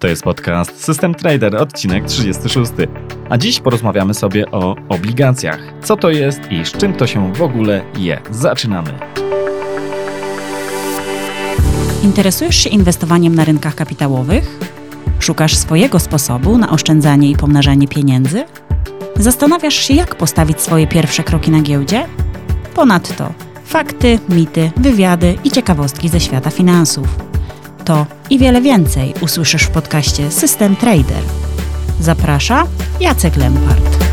To jest podcast System Trader, odcinek 36. A dziś porozmawiamy sobie o obligacjach. Co to jest i z czym to się w ogóle je. Zaczynamy. Interesujesz się inwestowaniem na rynkach kapitałowych? Szukasz swojego sposobu na oszczędzanie i pomnażanie pieniędzy? Zastanawiasz się, jak postawić swoje pierwsze kroki na giełdzie? Ponadto fakty, mity, wywiady i ciekawostki ze świata finansów. To i wiele więcej usłyszysz w podcaście System Trader. Zaprasza Jacek Lempart.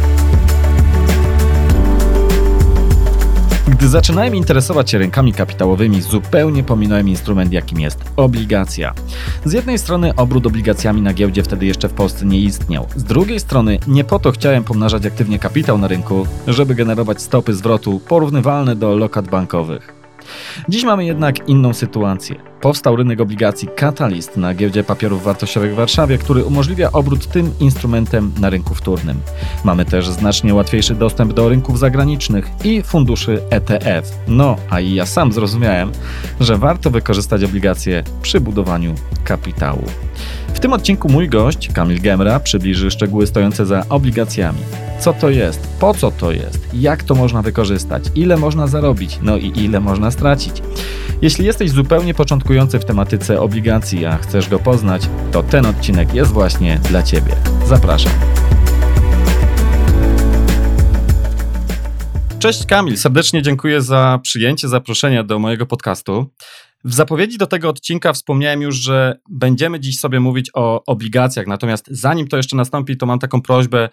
Gdy zaczynałem interesować się rynkami kapitałowymi, zupełnie pominąłem instrument, jakim jest obligacja. Z jednej strony obrót obligacjami na giełdzie wtedy jeszcze w Polsce nie istniał. Z drugiej strony nie po to chciałem pomnażać aktywnie kapitał na rynku, żeby generować stopy zwrotu porównywalne do lokat bankowych. Dziś mamy jednak inną sytuację. Powstał rynek obligacji Catalyst na giełdzie papierów wartościowych w Warszawie, który umożliwia obrót tym instrumentem na rynku wtórnym. Mamy też znacznie łatwiejszy dostęp do rynków zagranicznych i funduszy ETF. No, a i ja sam zrozumiałem, że warto wykorzystać obligacje przy budowaniu kapitału. W tym odcinku mój gość, Kamil Gemra, przybliży szczegóły stojące za obligacjami. Co to jest? Po co to jest? Jak to można wykorzystać? Ile można zarobić? No i ile można stracić? Jeśli jesteś zupełnie początkujący w tematyce obligacji, a chcesz go poznać, to ten odcinek jest właśnie dla Ciebie. Zapraszam. Cześć Kamil, serdecznie dziękuję za przyjęcie zaproszenia do mojego podcastu. W zapowiedzi do tego odcinka wspomniałem już, że będziemy dziś sobie mówić o obligacjach, natomiast zanim to jeszcze nastąpi, to mam taką prośbę,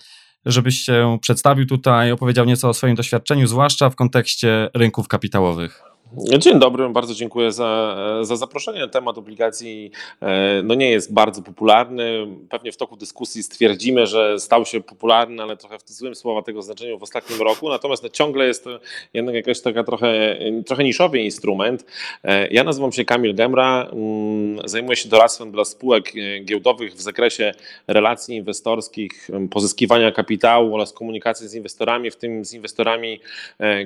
żebyś się przedstawił tutaj, opowiedział nieco o swoim doświadczeniu, zwłaszcza w kontekście rynków kapitałowych. Dzień dobry, bardzo dziękuję za, za zaproszenie. Temat obligacji e, no nie jest bardzo popularny. Pewnie w toku dyskusji stwierdzimy, że stał się popularny, ale trochę w złym słowa tego znaczeniu w ostatnim roku. Natomiast no ciągle jest to jednak jakaś taka trochę, trochę niszowy instrument. E, ja nazywam się Kamil Gemra, mm, zajmuję się doradztwem dla spółek e, giełdowych w zakresie relacji inwestorskich, pozyskiwania kapitału oraz komunikacji z inwestorami, w tym z inwestorami,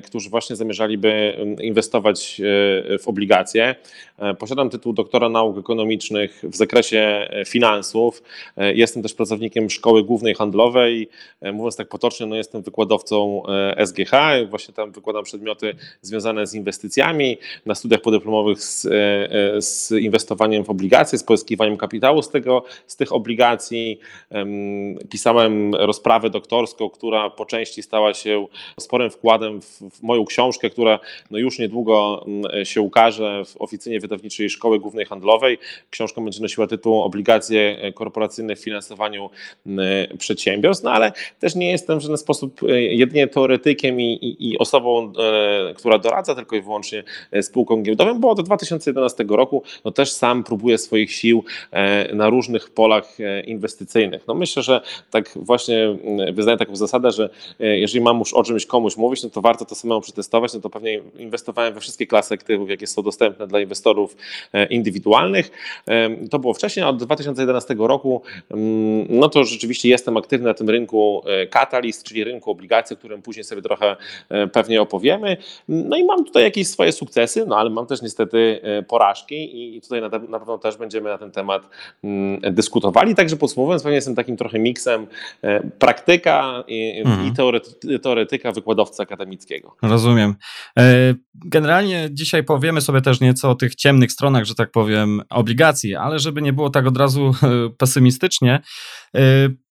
którzy właśnie zamierzaliby inwestować E, w obligacje. E, posiadam tytuł doktora nauk ekonomicznych w zakresie e, finansów. Jestem też pracownikiem Szkoły Głównej Handlowej. Mówiąc tak potocznie, no jestem wykładowcą SGH. Właśnie tam wykładam przedmioty związane z inwestycjami. Na studiach podyplomowych z, z inwestowaniem w obligacje, z pozyskiwaniem kapitału z, tego, z tych obligacji. Pisałem rozprawę doktorską, która po części stała się sporym wkładem w, w moją książkę, która no już niedługo Mm, się ukaże w oficynie wydawniczej Szkoły Głównej Handlowej. Książka będzie nosiła tytuł Obligacje korporacyjne w finansowaniu mm, przedsiębiorstw, no ale też nie jestem w żaden sposób e, jedynie teoretykiem i, i, i osobą, e, która doradza tylko i wyłącznie e, spółkom giełdowym, bo od 2011 roku no też sam próbuję swoich sił na różnych polach inwestycyjnych. No myślę, że tak właśnie wyznaję taką zasadę, że jeżeli mam już o czymś komuś mówić, no to warto to samemu przetestować, no to pewnie inwestowałem we wszystkie wszystkie klasy aktywów, jakie są dostępne dla inwestorów e, indywidualnych. E, to było wcześniej, od 2011 roku, mm, no to rzeczywiście jestem aktywny na tym rynku e, Catalyst, czyli rynku obligacji, o którym później sobie trochę pewnie opowiemy. No i mam tutaj jakieś swoje sukcesy, no ale mam też niestety porażki i tutaj na, na pewno też będziemy na ten temat mm, dyskutowali. Także podsumowując, pewnie jestem takim trochę miksem praktyka i, mhm. i teoretyka wykładowca akademickiego. Rozumiem. Generalnie Generalnie dzisiaj powiemy sobie też nieco o tych ciemnych stronach, że tak powiem, obligacji, ale żeby nie było tak od razu pesymistycznie, y,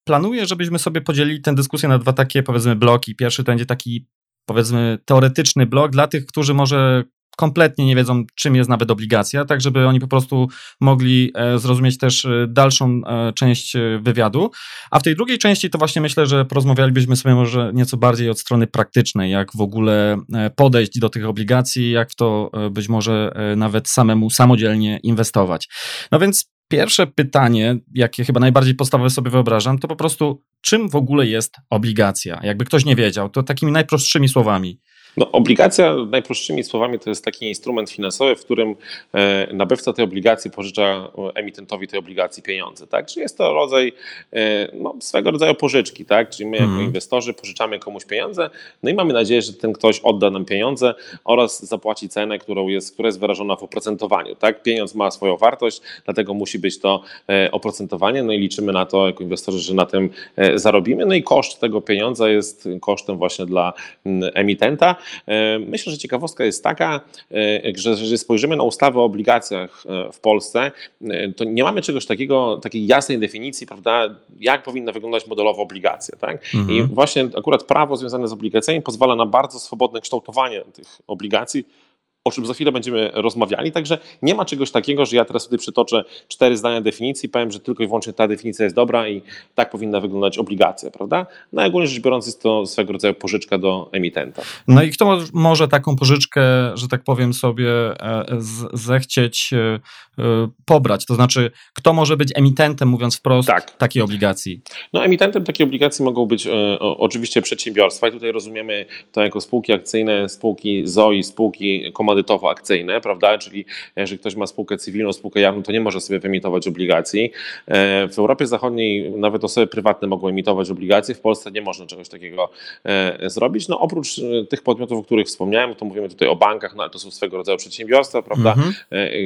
planuję, żebyśmy sobie podzielili tę dyskusję na dwa takie, powiedzmy, bloki. Pierwszy to będzie taki, powiedzmy, teoretyczny blok dla tych, którzy może kompletnie nie wiedzą, czym jest nawet obligacja, tak żeby oni po prostu mogli e, zrozumieć też e, dalszą e, część wywiadu. A w tej drugiej części to właśnie myślę, że porozmawialibyśmy sobie może nieco bardziej od strony praktycznej, jak w ogóle podejść do tych obligacji, jak w to być może nawet samemu samodzielnie inwestować. No więc pierwsze pytanie, jakie chyba najbardziej podstawowe sobie wyobrażam, to po prostu czym w ogóle jest obligacja? Jakby ktoś nie wiedział, to takimi najprostszymi słowami. No, obligacja, najprostszymi słowami, to jest taki instrument finansowy, w którym e, nabywca tej obligacji pożycza emitentowi tej obligacji pieniądze. Tak? Czyli jest to rodzaj e, no, swego rodzaju pożyczki. Tak? Czyli my jako mm. inwestorzy pożyczamy komuś pieniądze, no i mamy nadzieję, że ten ktoś odda nam pieniądze oraz zapłaci cenę, którą jest, która jest wyrażona w oprocentowaniu. Tak? Pieniądz ma swoją wartość, dlatego musi być to e, oprocentowanie, no i liczymy na to jako inwestorzy, że na tym zarobimy. No i koszt tego pieniądza jest kosztem właśnie dla emitenta. E, myślę, że ciekawostka jest taka, e, że jeżeli spojrzymy na ustawę o obligacjach e, w Polsce, to nie mamy czegoś takiego, takiej jasnej definicji, prawda, jak powinna wyglądać modelowa obligacja. Tak? Mhm. I właśnie akurat prawo związane z obligacjami pozwala na bardzo swobodne kształtowanie tych obligacji o czym za chwilę będziemy rozmawiali. Także nie ma czegoś takiego, że ja teraz tutaj przytoczę cztery zdania definicji, powiem, że tylko i wyłącznie ta definicja jest dobra i tak powinna wyglądać obligacja, prawda? No ogólnie rzecz biorąc jest to swego rodzaju pożyczka do emitenta. No i kto może taką pożyczkę, że tak powiem sobie, e, zechcieć e, e, pobrać? To znaczy, kto może być emitentem, mówiąc wprost, tak. takiej obligacji? No emitentem takiej obligacji mogą być oczywiście przedsiębiorstwa i tutaj rozumiemy to jako spółki akcyjne, spółki ZOI, spółki komandowe komandytowo-akcyjne, prawda? Czyli jeżeli ktoś ma spółkę cywilną, spółkę jawną, to nie może sobie wyemitować obligacji. E, w Europie Zachodniej nawet osoby prywatne mogą emitować obligacje, w Polsce nie można czegoś takiego e, zrobić. No oprócz e, tych podmiotów, o których wspomniałem, to mówimy tutaj o bankach, no ale to są swego rodzaju przedsiębiorstwa, prawda? Mhm.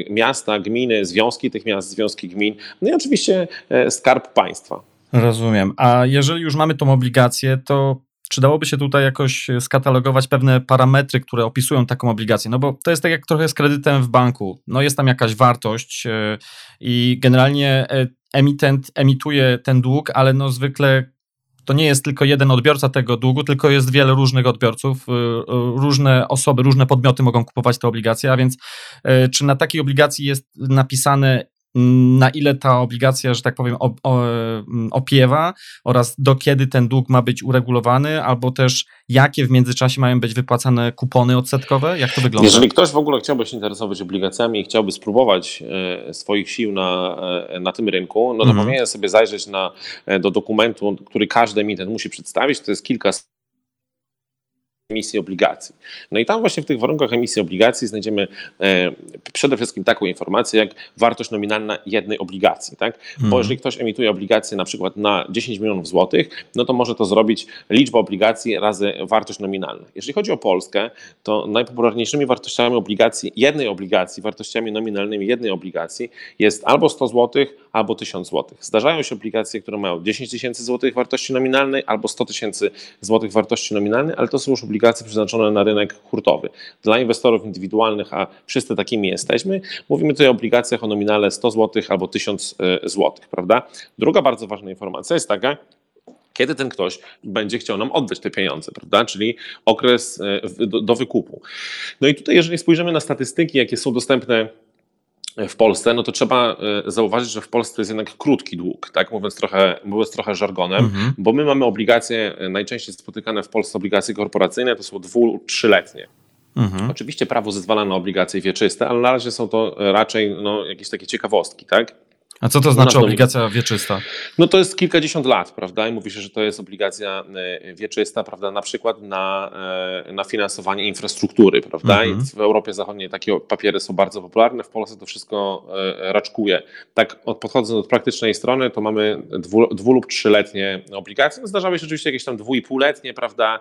Miasta, gminy, związki tych miast, związki gmin, no i oczywiście skarb państwa. Rozumiem. A jeżeli już mamy tą obligację, to czy dałoby się tutaj jakoś skatalogować pewne parametry, które opisują taką obligację? No bo to jest tak jak trochę z kredytem w banku. No jest tam jakaś wartość e, i generalnie e, emitent emituje ten dług, ale no zwykle to nie jest tylko jeden odbiorca tego długu, tylko jest wiele różnych odbiorców, e, różne osoby, różne podmioty mogą kupować te obligacje, a więc czy na takiej obligacji jest napisane na ile ta obligacja, że tak powiem, mm, opiewa oraz do kiedy ten dług ma być uregulowany, albo też jakie w międzyczasie mają być wypłacane kupony odsetkowe? Jak to wygląda? Jeżeli ktoś w ogóle chciałby się interesować obligacjami i chciałby spróbować e, swoich sił na, e, na tym rynku, no to mhm. powinien sobie zajrzeć na, e, do dokumentu, który każdy emitent musi przedstawić. To jest kilka emisji obligacji. No i tam właśnie w tych warunkach emisji obligacji znajdziemy e, przede wszystkim taką informację jak wartość nominalna jednej obligacji. Tak? Bo mhm. jeżeli ktoś emituje obligacje na przykład na 10 milionów złotych, no to może to zrobić liczba obligacji razy wartość nominalna. Jeżeli chodzi o Polskę, to najpopularniejszymi wartościami obligacji, jednej obligacji, wartościami nominalnymi jednej obligacji jest albo 100 złotych, albo 1000 złotych. Zdarzają się obligacje, które mają 10 tysięcy złotych wartości nominalnej albo 100 tysięcy złotych wartości nominalnej, ale to są już obligacje obligacje przeznaczone na rynek hurtowy. Dla inwestorów indywidualnych, a wszyscy takimi jesteśmy, mówimy tutaj o obligacjach o nominale 100 zł albo 1000 e, zł, prawda? Druga bardzo ważna informacja jest taka, kiedy ten ktoś będzie chciał nam oddać te pieniądze, prawda? Czyli okres e, do, do wykupu. No i tutaj, jeżeli spojrzymy na statystyki, jakie są dostępne w Polsce, no to trzeba e, zauważyć, że w Polsce jest jednak krótki dług, tak mówiąc trochę, mówiąc trochę żargonem, mhm. bo my mamy obligacje, e, najczęściej spotykane w Polsce obligacje korporacyjne, to są dwu, trzyletnie. Mhm. Oczywiście prawo zezwala na obligacje wieczyste, ale na razie są to raczej no, jakieś takie ciekawostki, tak? A co to znaczy obligacja wieczysta? No to jest kilkadziesiąt lat, prawda? I mówi się, że to jest obligacja e, wieczysta, prawda? Na przykład na, e, na finansowanie infrastruktury, prawda? Mhm. w Europie Zachodniej takie papiery są bardzo popularne, w Polsce to wszystko e, raczkuje. Tak podchodząc od praktycznej strony, to mamy dwu, dwu lub trzyletnie obligacje. No zdarzały się oczywiście jakieś tam dwu i półletnie, prawda?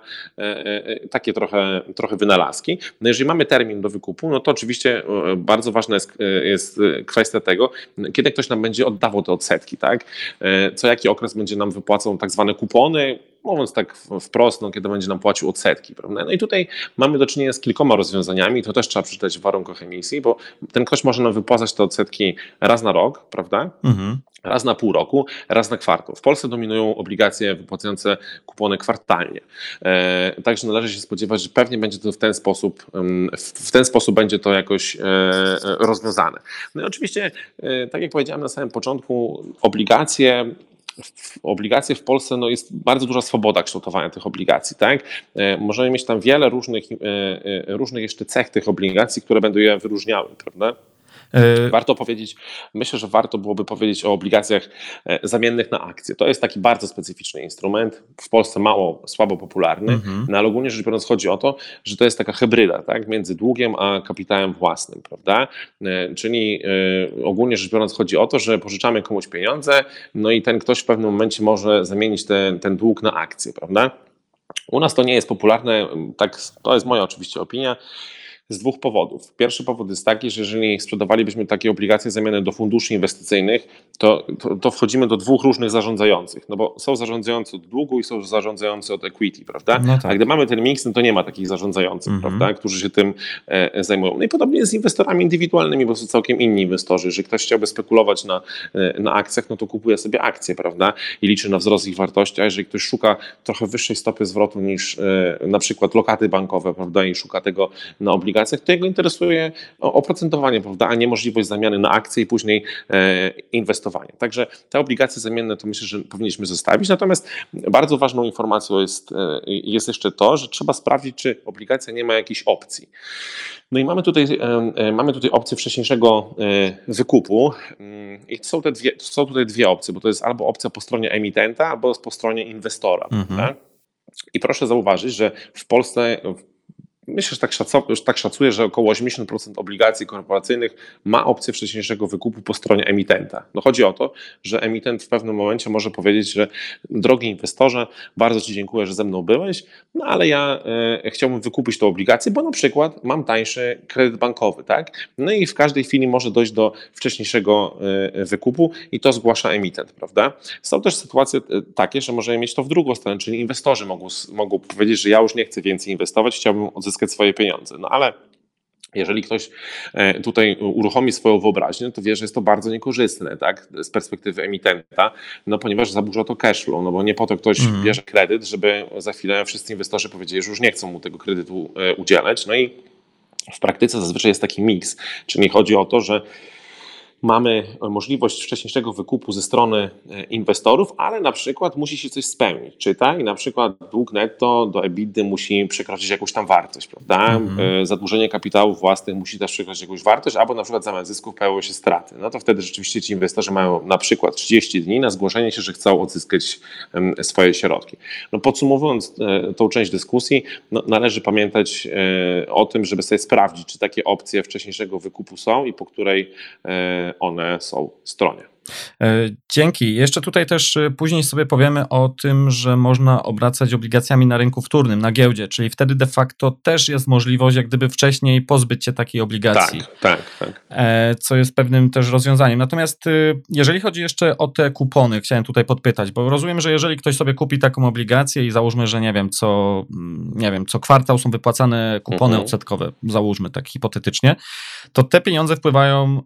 Takie trochę, trochę wynalazki. No jeżeli mamy termin do wykupu, no to oczywiście bardzo ważna jest, jest kwestia tego, kiedy ktoś nam będzie oddawał te odsetki, tak? E, co jaki okres będzie nam wypłacał tak zwane kupony, mówiąc tak wprost, no, kiedy będzie nam płacił odsetki. Prawda? No i tutaj mamy do czynienia z kilkoma rozwiązaniami, to też trzeba przeczytać w warunkach emisji, bo ten ktoś może nam wypłacać te odsetki raz na rok, prawda? Mhm. Raz na pół roku, raz na kwartał. W Polsce dominują obligacje wypłacające kupony kwartalnie. E, także należy się spodziewać, że pewnie będzie to w ten sposób, w ten sposób będzie to jakoś e, rozwiązane. No i oczywiście, e, tak jak powiedziałem na samym początku, obligacje obligacje w Polsce no, jest bardzo duża swoboda kształtowania tych obligacji. Tak? E, możemy mieć tam wiele różnych, e, e, różnych jeszcze cech tych obligacji, które będą je wyróżniały. Prawda? E, warto powiedzieć, myślę, że warto byłoby powiedzieć o obligacjach e, zamiennych na akcje. To jest taki bardzo specyficzny instrument, w Polsce mało, słabo popularny, mhm. no ale ogólnie rzecz biorąc chodzi o to, że to jest taka hybryda tak, między długiem a kapitałem własnym, prawda? E, czyli ogólnie rzecz biorąc chodzi o to, że pożyczamy komuś pieniądze, no i ten ktoś w pewnym momencie może zamienić ten, ten dług na akcję, prawda? U nas to nie jest popularne, tak, to jest moja oczywiście opinia z dwóch powodów. Pierwszy powód jest taki, że jeżeli sprzedawalibyśmy takie obligacje zamienne do funduszy inwestycyjnych, to, to, to, wchodzimy do dwóch różnych zarządzających, no bo są zarządzający od długu i są zarządzający od equity, prawda? No tak. A gdy mamy ten miks, no to nie ma takich zarządzających, mhm. prawda, którzy się tym e, zajmują. No i podobnie jest z inwestorami indywidualnymi, bo są całkiem inni inwestorzy. Jeżeli ktoś chciałby spekulować na, e, na akcjach, no to kupuje sobie akcje, prawda, i liczy na wzrost ich wartości, a jeżeli ktoś szuka trochę wyższej stopy zwrotu niż e, na przykład lokaty bankowe, prawda, i szuka tego na obligacje, obligacjach, to jego interesuje oprocentowanie, prawda, a nie możliwość zamiany na akcje i później e, inwestowanie. Także te obligacje zamienne to myślę, że powinniśmy zostawić. Natomiast bardzo ważną informacją jest, e, jest jeszcze to, że trzeba sprawdzić, czy obligacja nie ma jakiejś opcji. No i mamy tutaj, e, mamy tutaj opcję wcześniejszego wykupu mm, i są, te dwie, są tutaj dwie opcje, bo to jest albo opcja po stronie emitenta, albo po stronie inwestora. Mhm. I proszę zauważyć, że w Polsce Myślę, że tak, tak szacuję, że około 80% obligacji korporacyjnych ma opcję wcześniejszego wykupu po stronie emitenta. No chodzi o to, że emitent w pewnym momencie może powiedzieć, że drogi inwestorze, bardzo Ci dziękuję, że ze mną byłeś, no ale ja e, chciałbym wykupić tę obligację, bo na przykład mam tańszy kredyt bankowy, tak? No i w każdej chwili może dojść do wcześniejszego e, wykupu i to zgłasza emitent, prawda? Są też sytuacje e, takie, że możemy mieć to w drugą stronę, czyli inwestorzy mogą, mogą powiedzieć, że ja już nie chcę więcej inwestować, chciałbym odzyskać uzyskać swoje pieniądze. No ale jeżeli ktoś e, tutaj uruchomi swoją wyobraźnię, to wie, że jest to bardzo niekorzystne tak, z perspektywy emitenta, no ponieważ zaburza to cashflow, no bo nie po to ktoś mm. bierze kredyt, żeby za chwilę wszyscy inwestorzy powiedzieli, że już nie chcą mu tego kredytu e, udzielać. No i w praktyce zazwyczaj jest taki miks, czyli chodzi o to, że mamy możliwość wcześniejszego wykupu ze strony e, inwestorów, ale na przykład musi się coś spełnić. Czytaj, na przykład dług netto do EBITDA musi przekroczyć jakąś tam wartość, prawda? Mhm. Zadłużenie kapitałów własnych musi też przekroczyć jakąś wartość, albo na przykład zamiast zysków pojawiły się straty. No to wtedy rzeczywiście ci inwestorzy mają na przykład 30 dni na zgłoszenie się, że chcą odzyskać swoje środki. No podsumowując e, tą część dyskusji, no należy pamiętać e, o tym, żeby sobie sprawdzić, czy takie opcje wcześniejszego wykupu są i po której one są stronie. E, dzięki. Jeszcze tutaj też e, później sobie powiemy o tym, że można obracać obligacjami na rynku wtórnym, na giełdzie, czyli wtedy de facto też jest możliwość, jak gdyby wcześniej pozbyć się takiej obligacji. Tak, tak, tak. E, co jest pewnym też rozwiązaniem. Natomiast jeżeli chodzi jeszcze o te kupony, chciałem tutaj podpytać, bo rozumiem, że jeżeli ktoś sobie kupi taką obligację i załóżmy, że nie wiem, co, mm, nie wiem, co kwartał są wypłacane kupony mhm. odsetkowe, załóżmy tak hipotetycznie, to te pieniądze wpływają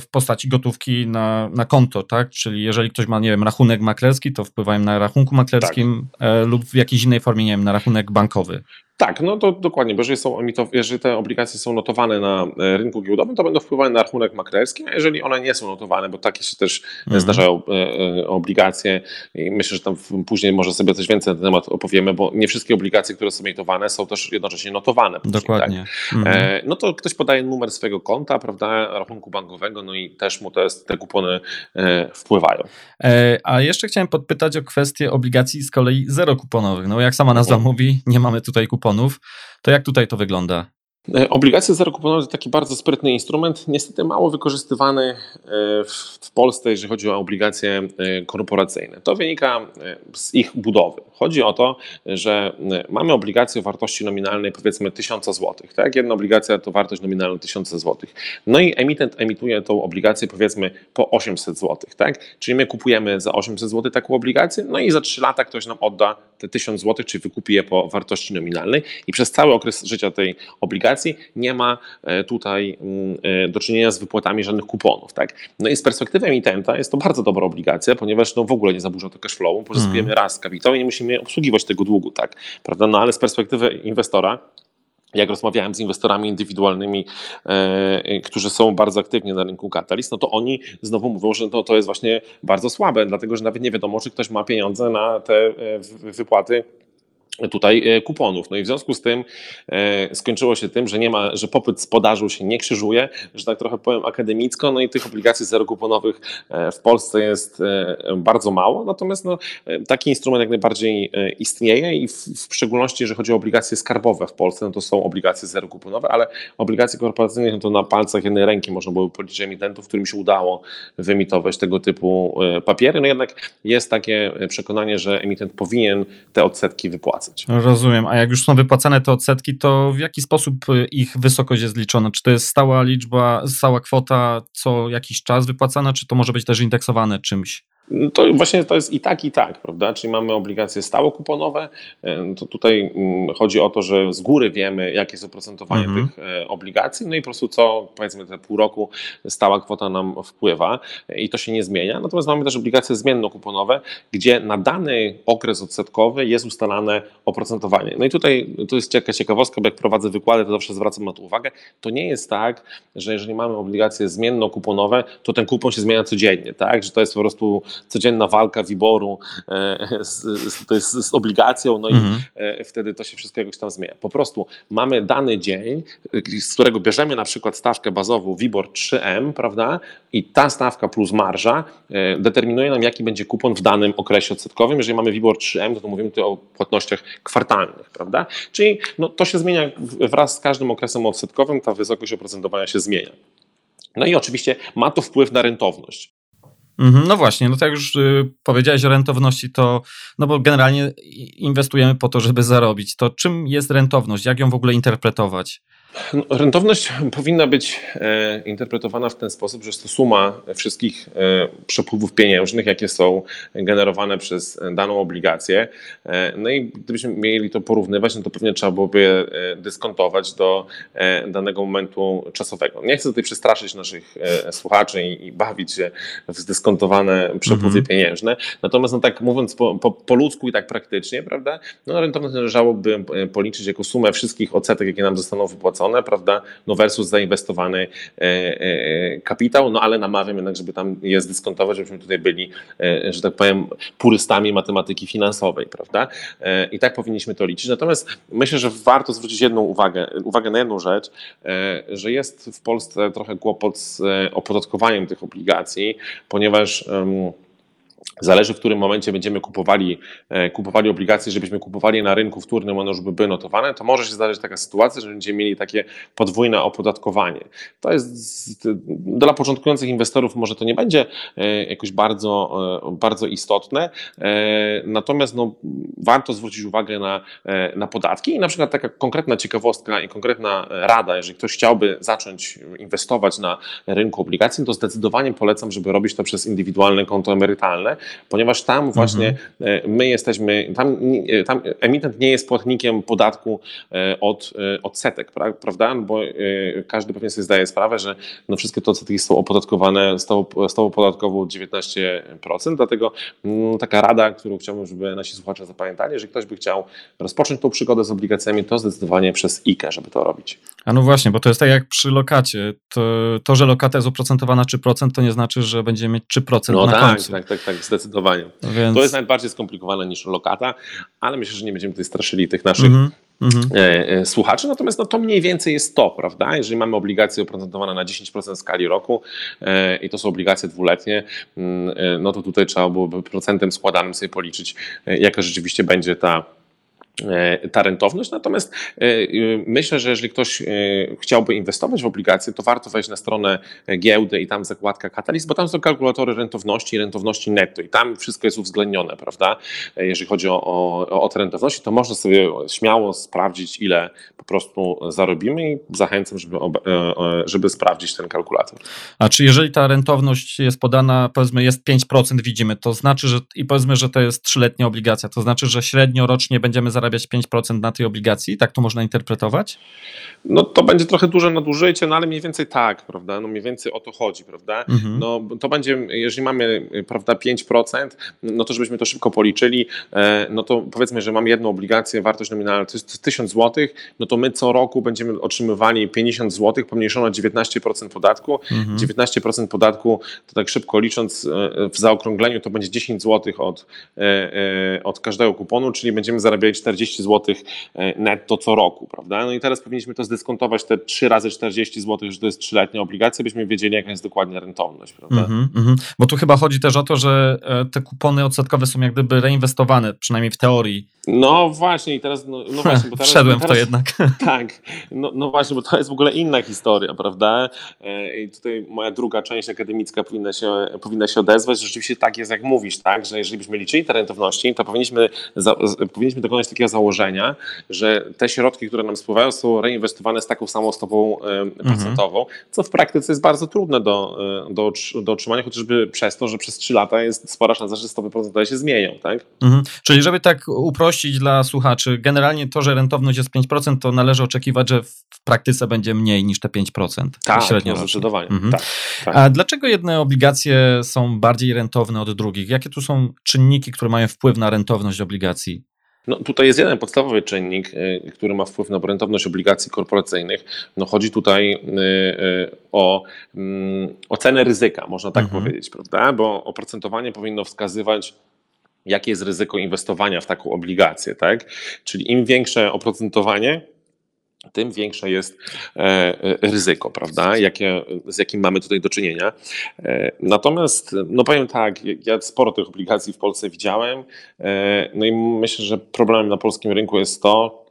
w postaci gotówki na, na konto, tak? Czyli jeżeli ktoś ma, nie wiem, rachunek maklerski, to wpływają na rachunku maklerskim tak. e, lub w jakiejś innej formie, nie wiem, na rachunek bankowy. Tak, no to dokładnie, bo jeżeli, są jeżeli te obligacje są notowane na e, rynku giełdowym, to będą wpływały na rachunek maklerski, a jeżeli one nie są notowane, bo takie się też mhm. zdarzają e, e, obligacje i myślę, że tam później może sobie coś więcej na ten temat opowiemy, bo nie wszystkie obligacje, które są emitowane są też jednocześnie notowane. Później, dokładnie. Tak? Mhm. No to ktoś podaje numer swojego konta, prawda, rachunku bankowego, no i też mu te, te kupony wpływają. A jeszcze chciałem podpytać o kwestię obligacji z kolei zerokuponowych. No jak sama nazwa mhm. mówi, nie mamy tutaj kuponów kuponów. To jak tutaj to wygląda? E, obligacje zerokuponowe to taki bardzo sprytny instrument, niestety mało wykorzystywany e, w Polsce, jeżeli chodzi o obligacje e, korporacyjne. To wynika z ich budowy. Chodzi o to, że mamy obligację o wartości nominalnej powiedzmy 1000 zł. Tak? Jedna obligacja to wartość nominalna 1000 zł. No i emitent emituje tą obligację powiedzmy po 800 zł. Tak? Czyli my kupujemy za 800 zł taką obligację, no i za 3 lata ktoś nam odda te 1000 zł, czyli wykupi je po wartości nominalnej i przez cały okres życia tej obligacji nie ma e, tutaj mm, e, do czynienia z wypłatami żadnych kuponów. Tak? No i z perspektywy emitenta jest to bardzo dobra obligacja, ponieważ no w ogóle nie zaburza to cashflowu, pozyskujemy mm. raz kapitał i nie musimy obsługiwać tego długu. Tak? Prawda? No ale z perspektywy inwestora jak rozmawiałem z inwestorami indywidualnymi, e, którzy są bardzo aktywni na rynku Catalyst, no to oni znowu mówią, że to, to jest właśnie bardzo słabe, dlatego że nawet nie wiadomo, czy ktoś ma pieniądze na te wypłaty tutaj e, kuponów. No i w związku z tym e, skończyło się tym, że nie ma, że popyt z podażą się nie krzyżuje, że tak trochę powiem akademicko, no i tych obligacji zerokuponowych e, w Polsce jest bardzo mało, natomiast no, taki instrument jak najbardziej istnieje i w, w szczególności jeżeli chodzi o obligacje skarbowe w Polsce, no to są obligacje zerokuponowe, ale obligacje korporacyjne no to na palcach jednej ręki można było policzyć emitentów, którym się udało wyemitować tego typu papiery, no jednak jest takie przekonanie, że emitent powinien te odsetki wypłacać. Rozumiem. A jak już są wypłacane te odsetki, to w jaki sposób y, ich wysokość jest liczona? Czy to jest stała liczba, stała kwota co jakiś czas wypłacana, czy to może być też indeksowane czymś? To właśnie to jest i tak, i tak, prawda? Czyli mamy obligacje stałokuponowe. E, to tutaj mm, chodzi o to, że z góry wiemy, jakie jest oprocentowanie mhm. tych e, obligacji, no i po prostu co, powiedzmy, te pół roku stała kwota nam wpływa i to się nie zmienia. Natomiast mamy też obligacje zmienno-kuponowe, gdzie na dany okres odsetkowy jest ustalane oprocentowanie. No i tutaj to jest ciekawa ciekawostka, bo jak prowadzę wykłady, to zawsze zwracam na to uwagę. To nie jest tak, że jeżeli mamy obligacje zmienno-kuponowe, to ten kupon się zmienia codziennie, tak? Że to jest po prostu codzienna walka wyboru e, z, z, z, obligacją, no mhm. i e, wtedy to się wszystko jakoś tam zmienia. Po prostu mamy dany dzień, z którego bierzemy na przykład stawkę bazową WIBOR 3M, prawda? I ta stawka plus marża e, determinuje nam, jaki będzie kupon w danym okresie odsetkowym. Jeżeli mamy WIBOR 3M, to, to mówimy tu o płatnościach kwartalnych, prawda? Czyli no, to się zmienia wraz z każdym okresem odsetkowym, ta wysokość oprocentowania się zmienia. No i oczywiście ma to wpływ na rentowność. Mhm, no właśnie, no tak już y, powiedziałeś o rentowności, to no bo generalnie inwestujemy po to, żeby zarobić. To czym jest rentowność? Jak ją w ogóle interpretować? No, rentowność powinna być e, interpretowana w ten sposób, że jest to suma wszystkich e, przepływów pieniężnych, jakie są generowane przez daną obligację. E, no i gdybyśmy mieli to porównywać, no to pewnie trzeba byłoby je dyskontować do danego momentu czasowego. Nie chcę tutaj przestraszyć naszych słuchaczy i, bawić się w zdyskontowane przepływy mhm. pieniężne. Natomiast no tak mówiąc po, po, po, ludzku i tak praktycznie, prawda, no rentowność należałoby policzyć jako sumę wszystkich odsetek, jakie nam zostaną wypłacone prawda, no versus zainwestowany e, e, kapitał, no ale namawiam jednak, żeby tam je zdyskontować, żebyśmy tutaj byli, e, że tak powiem, purystami matematyki finansowej, prawda, i tak powinniśmy to liczyć. Natomiast myślę, że warto zwrócić jedną uwagę, uwagę na jedną rzecz, że jest w Polsce trochę kłopot z opodatkowaniem tych obligacji, ponieważ Zależy, w którym momencie będziemy kupowali, e, kupowali obligacje, żebyśmy kupowali na rynku wtórnym, one już by były notowane, to może się zdarzyć taka sytuacja, że będziemy mieli takie podwójne opodatkowanie. To jest dla początkujących inwestorów może to nie będzie e, jakoś bardzo, e, bardzo istotne, natomiast no, warto zwrócić uwagę na, na podatki i na przykład taka konkretna ciekawostka i konkretna rada, jeżeli ktoś chciałby zacząć inwestować na rynku obligacji, to zdecydowanie polecam, żeby robić to przez indywidualne konto emerytalne, ponieważ tam właśnie mhm. My jesteśmy, tam, e, tam emitent nie jest płatnikiem podatku e, od odsetek, prawda? No bo każdy pewnie sobie zdaje sprawę, że no wszystkie te odsetki są opodatkowane stałą podatkową 19%, dlatego mm, taka rada, którą chciałbym, żeby nasi słuchacze zapamiętali, jeżeli ktoś by chciał rozpocząć tą przygodę z obligacjami, to zdecydowanie przez IKE, żeby to robić. A no właśnie, bo to jest tak jak przy lokacie. To, to że lokata jest oprocentowana 3%, to nie znaczy, że będziemy mieć 3% no na tak, końcu. tak, tak, tak, zdecydowanie. Więc... To jest nawet bardziej skomplikowane niż lokata, ale myślę, że nie będziemy tutaj straszyli tych naszych mm -hmm. słuchaczy. Natomiast no, to mniej więcej jest to, prawda? Jeżeli mamy obligacje oprocentowane na 10% w skali roku e, i to są obligacje dwuletnie, mm, e, no to tutaj trzeba byłoby procentem składanym sobie policzyć, jaka rzeczywiście będzie ta E, ta rentowność. Natomiast e, myślę, że jeżeli ktoś e, chciałby inwestować w obligacje, to warto wejść na stronę giełdy i tam zakładka katalizm, bo tam są kalkulatory rentowności i rentowności netto i tam wszystko jest uwzględnione, prawda? Jeżeli chodzi o, o, o te rentowności, to można sobie śmiało sprawdzić, ile po prostu zarobimy i zachęcam, żeby, żeby sprawdzić ten kalkulator. A czy jeżeli ta rentowność jest podana, powiedzmy jest 5% widzimy, to znaczy, że i powiedzmy, że to jest trzyletnia obligacja, to znaczy, że średnio rocznie będziemy zarabiać zarabiać 5% na tej obligacji? Tak to można interpretować? No to będzie trochę duże nadużycie, no ale mniej więcej tak, prawda? No mniej więcej o to chodzi, prawda? Mhm. No to będzie, jeżeli mamy, prawda, 5%, no to żebyśmy to szybko policzyli, e, no to powiedzmy, że mamy jedną obligację, wartość nominalna to jest 1000 zł, no to my co roku będziemy otrzymywali 50 zł, pomniejszono 19% podatku. Mhm. 19% podatku, to tak szybko licząc e, w zaokrągleniu, to będzie 10 zł od, e, od każdego kuponu, czyli będziemy zarabiali 40 40 zł netto co roku, prawda? No i teraz powinniśmy to zdyskontować te 3 razy 40 zł, że to jest trzyletnia obligacja, byśmy wiedzieli, jaka jest dokładnie rentowność, prawda? Mm -hmm, Bo tu chyba chodzi też o to, że te kupony odsetkowe są jak gdyby reinwestowane, przynajmniej w teorii. No właśnie i teraz, no, no właśnie, bo teraz... Wszedłem teraz, w to jednak. Tak, no, no właśnie, bo to jest w ogóle inna historia, prawda? I tutaj moja druga część akademicka powinna się, powinna się odezwać. Rzeczywiście tak jest, jak mówisz, tak, że jeżeli byśmy liczyli te rentowności, to powinniśmy, za, powinniśmy dokonać takiego założenia, że te środki, które nam spływają, są reinwestowane z taką samą stopą mhm. procentową, co w praktyce jest bardzo trudne do, do, do otrzymania, chociażby przez to, że przez 3 lata jest spora szansa, że stopy procentowe się zmienią, tak? Mhm. Czyli żeby tak uprościć dla słuchaczy, generalnie to, że rentowność jest 5%, to należy oczekiwać, że w praktyce będzie mniej niż te 5%. Tak, średnio no, zdecydowanie. Mhm. Tak, tak. A dlaczego jedne obligacje są bardziej rentowne od drugich? Jakie tu są czynniki, które mają wpływ na rentowność obligacji? No, tutaj jest jeden podstawowy czynnik, y, który ma wpływ na rentowność obligacji korporacyjnych. No, chodzi tutaj y, y, o mm, ocenę ryzyka, można tak mhm. powiedzieć, prawda? Bo oprocentowanie powinno wskazywać jakie jest ryzyko inwestowania w taką obligację, tak? Czyli im większe oprocentowanie, tym większe jest e, e, ryzyko, prawda, Jakie, z jakim mamy tutaj do czynienia. E, natomiast, no powiem tak, ja sporo tych obligacji w Polsce widziałem, no i myślę, że problemem na polskim rynku jest to,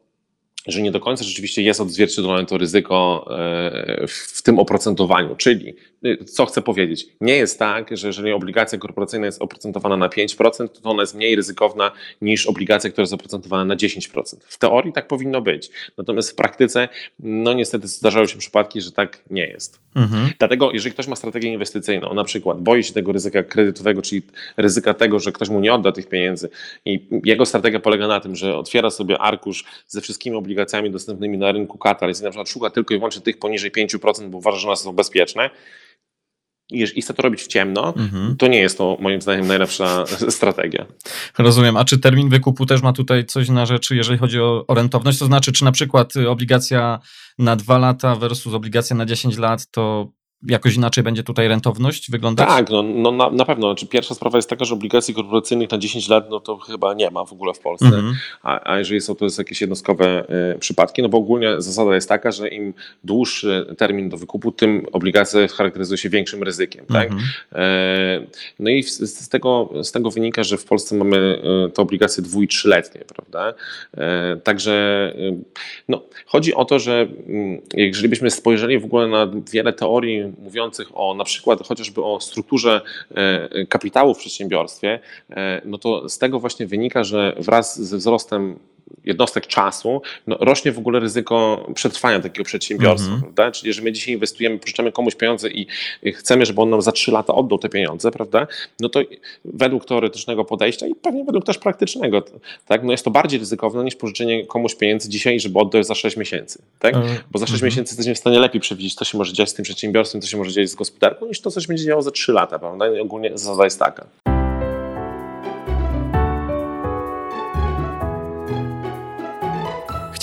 że nie do końca rzeczywiście jest odzwierciedlone to ryzyko w tym oprocentowaniu. Czyli, co chcę powiedzieć, nie jest tak, że jeżeli obligacja korporacyjna jest oprocentowana na 5%, to ona jest mniej ryzykowna niż obligacja, która jest oprocentowana na 10%. W teorii tak powinno być. Natomiast w praktyce, no niestety zdarzają się przypadki, że tak nie jest. Mhm. Dlatego, jeżeli ktoś ma strategię inwestycyjną, na przykład boi się tego ryzyka kredytowego, czyli ryzyka tego, że ktoś mu nie odda tych pieniędzy i jego strategia polega na tym, że otwiera sobie arkusz ze wszystkimi obligacjami dostępnymi na rynku Katar i na przykład szuka tylko i wyłącznie tych poniżej 5%, bo uważa, że one są bezpieczne, i chce to robić w ciemno, mhm. to nie jest to moim zdaniem najlepsza strategia. Rozumiem. A czy termin wykupu też ma tutaj coś na rzeczy, jeżeli chodzi o, o rentowność? To znaczy, czy na przykład obligacja na dwa lata versus obligacja na 10 lat, to jakoś inaczej będzie tutaj rentowność wyglądać? Tak, no, no na, na, pewno. Znaczy, pierwsza sprawa jest taka, że obligacji korporacyjnych na 10 lat no to chyba nie ma w ogóle w Polsce. Mm -hmm. a, a, jeżeli są to jest jakieś jednostkowe y, przypadki, no bo ogólnie zasada jest taka, że im dłuższy termin do wykupu, tym obligacja charakteryzuje się większym ryzykiem. Mm -hmm. e, no i z, z, tego, z tego wynika, że w Polsce mamy e, te obligacje dwu- i trzyletnie, prawda? E, także no, chodzi o to, że mm, jeżeli byśmy spojrzeli w ogóle na wiele teorii mówiących o na przykład chociażby o strukturze e, kapitału w przedsiębiorstwie, e, no to z tego właśnie wynika, że wraz ze wzrostem jednostek czasu, no, rośnie w ogóle ryzyko przetrwania takiego przedsiębiorstwa. Mm -hmm. prawda? Czyli jeżeli my dzisiaj inwestujemy, pożyczamy komuś pieniądze i chcemy, żeby on nam za trzy lata oddał te pieniądze, prawda? no to według teoretycznego podejścia i pewnie według też praktycznego, tak? no jest to bardziej ryzykowne niż pożyczenie komuś pieniędzy dzisiaj, żeby oddał za 6 miesięcy. Tak? Mm -hmm. Bo za 6 mm -hmm. miesięcy jesteśmy w stanie lepiej przewidzieć, co się może dziać z tym przedsiębiorstwem, co się może dziać z gospodarką, niż to, co się będzie działo za 3 lata. Prawda? I ogólnie zasada jest taka.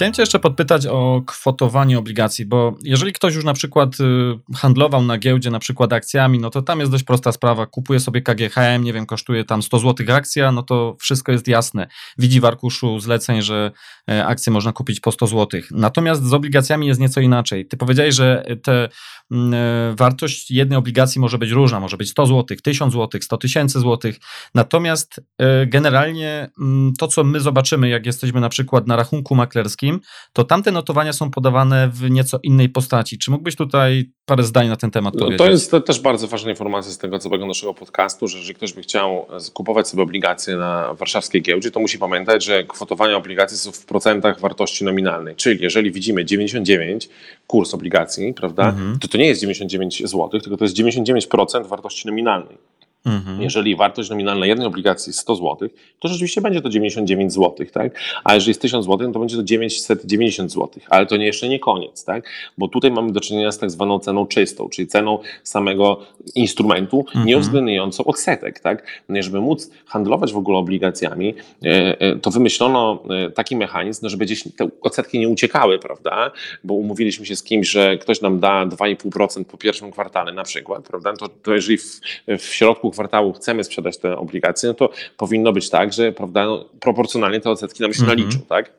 Chciałem Cię jeszcze podpytać o kwotowanie obligacji, bo jeżeli ktoś już na przykład y, handlował na giełdzie na przykład akcjami, no to tam jest dość prosta sprawa. Kupuje sobie KGHM, nie wiem, kosztuje tam 100 zł akcja, no to wszystko jest jasne. Widzi w arkuszu zleceń, że e, akcje można kupić po 100 zł. Natomiast z obligacjami jest nieco inaczej. Ty powiedziałeś, że te mm, e, wartość jednej obligacji może być różna, może być 100 zł, 1000 zł, 100 tysięcy złotych. Natomiast e, generalnie mm, to, co my zobaczymy, jak jesteśmy na przykład na rachunku maklerskim, to tamte notowania są podawane w nieco innej postaci. Czy mógłbyś tutaj parę zdań na ten temat powiedzieć? No to jest też bardzo ważna informacja z tego całego naszego podcastu, że jeżeli ktoś by chciał kupować sobie obligacje na warszawskiej giełdzie, to musi pamiętać, że kwotowania obligacji są w procentach wartości nominalnej. Czyli jeżeli widzimy 99 kurs obligacji, prawda, mhm. to to nie jest 99 zł, tylko to jest 99% wartości nominalnej. Mhm. Jeżeli wartość nominalna jednej obligacji jest 100 zł, to rzeczywiście będzie to 99 zł, tak? A jeżeli jest 1000 zł, no to będzie to 990 zł. Ale to nie, jeszcze nie koniec, tak? Bo tutaj mamy do czynienia z tak zwaną ceną czystą, czyli ceną samego instrumentu, mhm. nie uwzględniającą odsetek, tak? No żeby móc handlować w ogóle obligacjami, e, e, to wymyślono e, taki mechanizm, no żeby gdzieś te odsetki nie uciekały, prawda? Bo umówiliśmy się z kimś, że ktoś nam da 2,5% po pierwszym kwartale na przykład, prawda? To, to jeżeli w, w środku kwartału chcemy sprzedać te obligacje, no to powinno być tak, że prawda, no, proporcjonalnie te odsetki nam się mhm. naliczą, tak?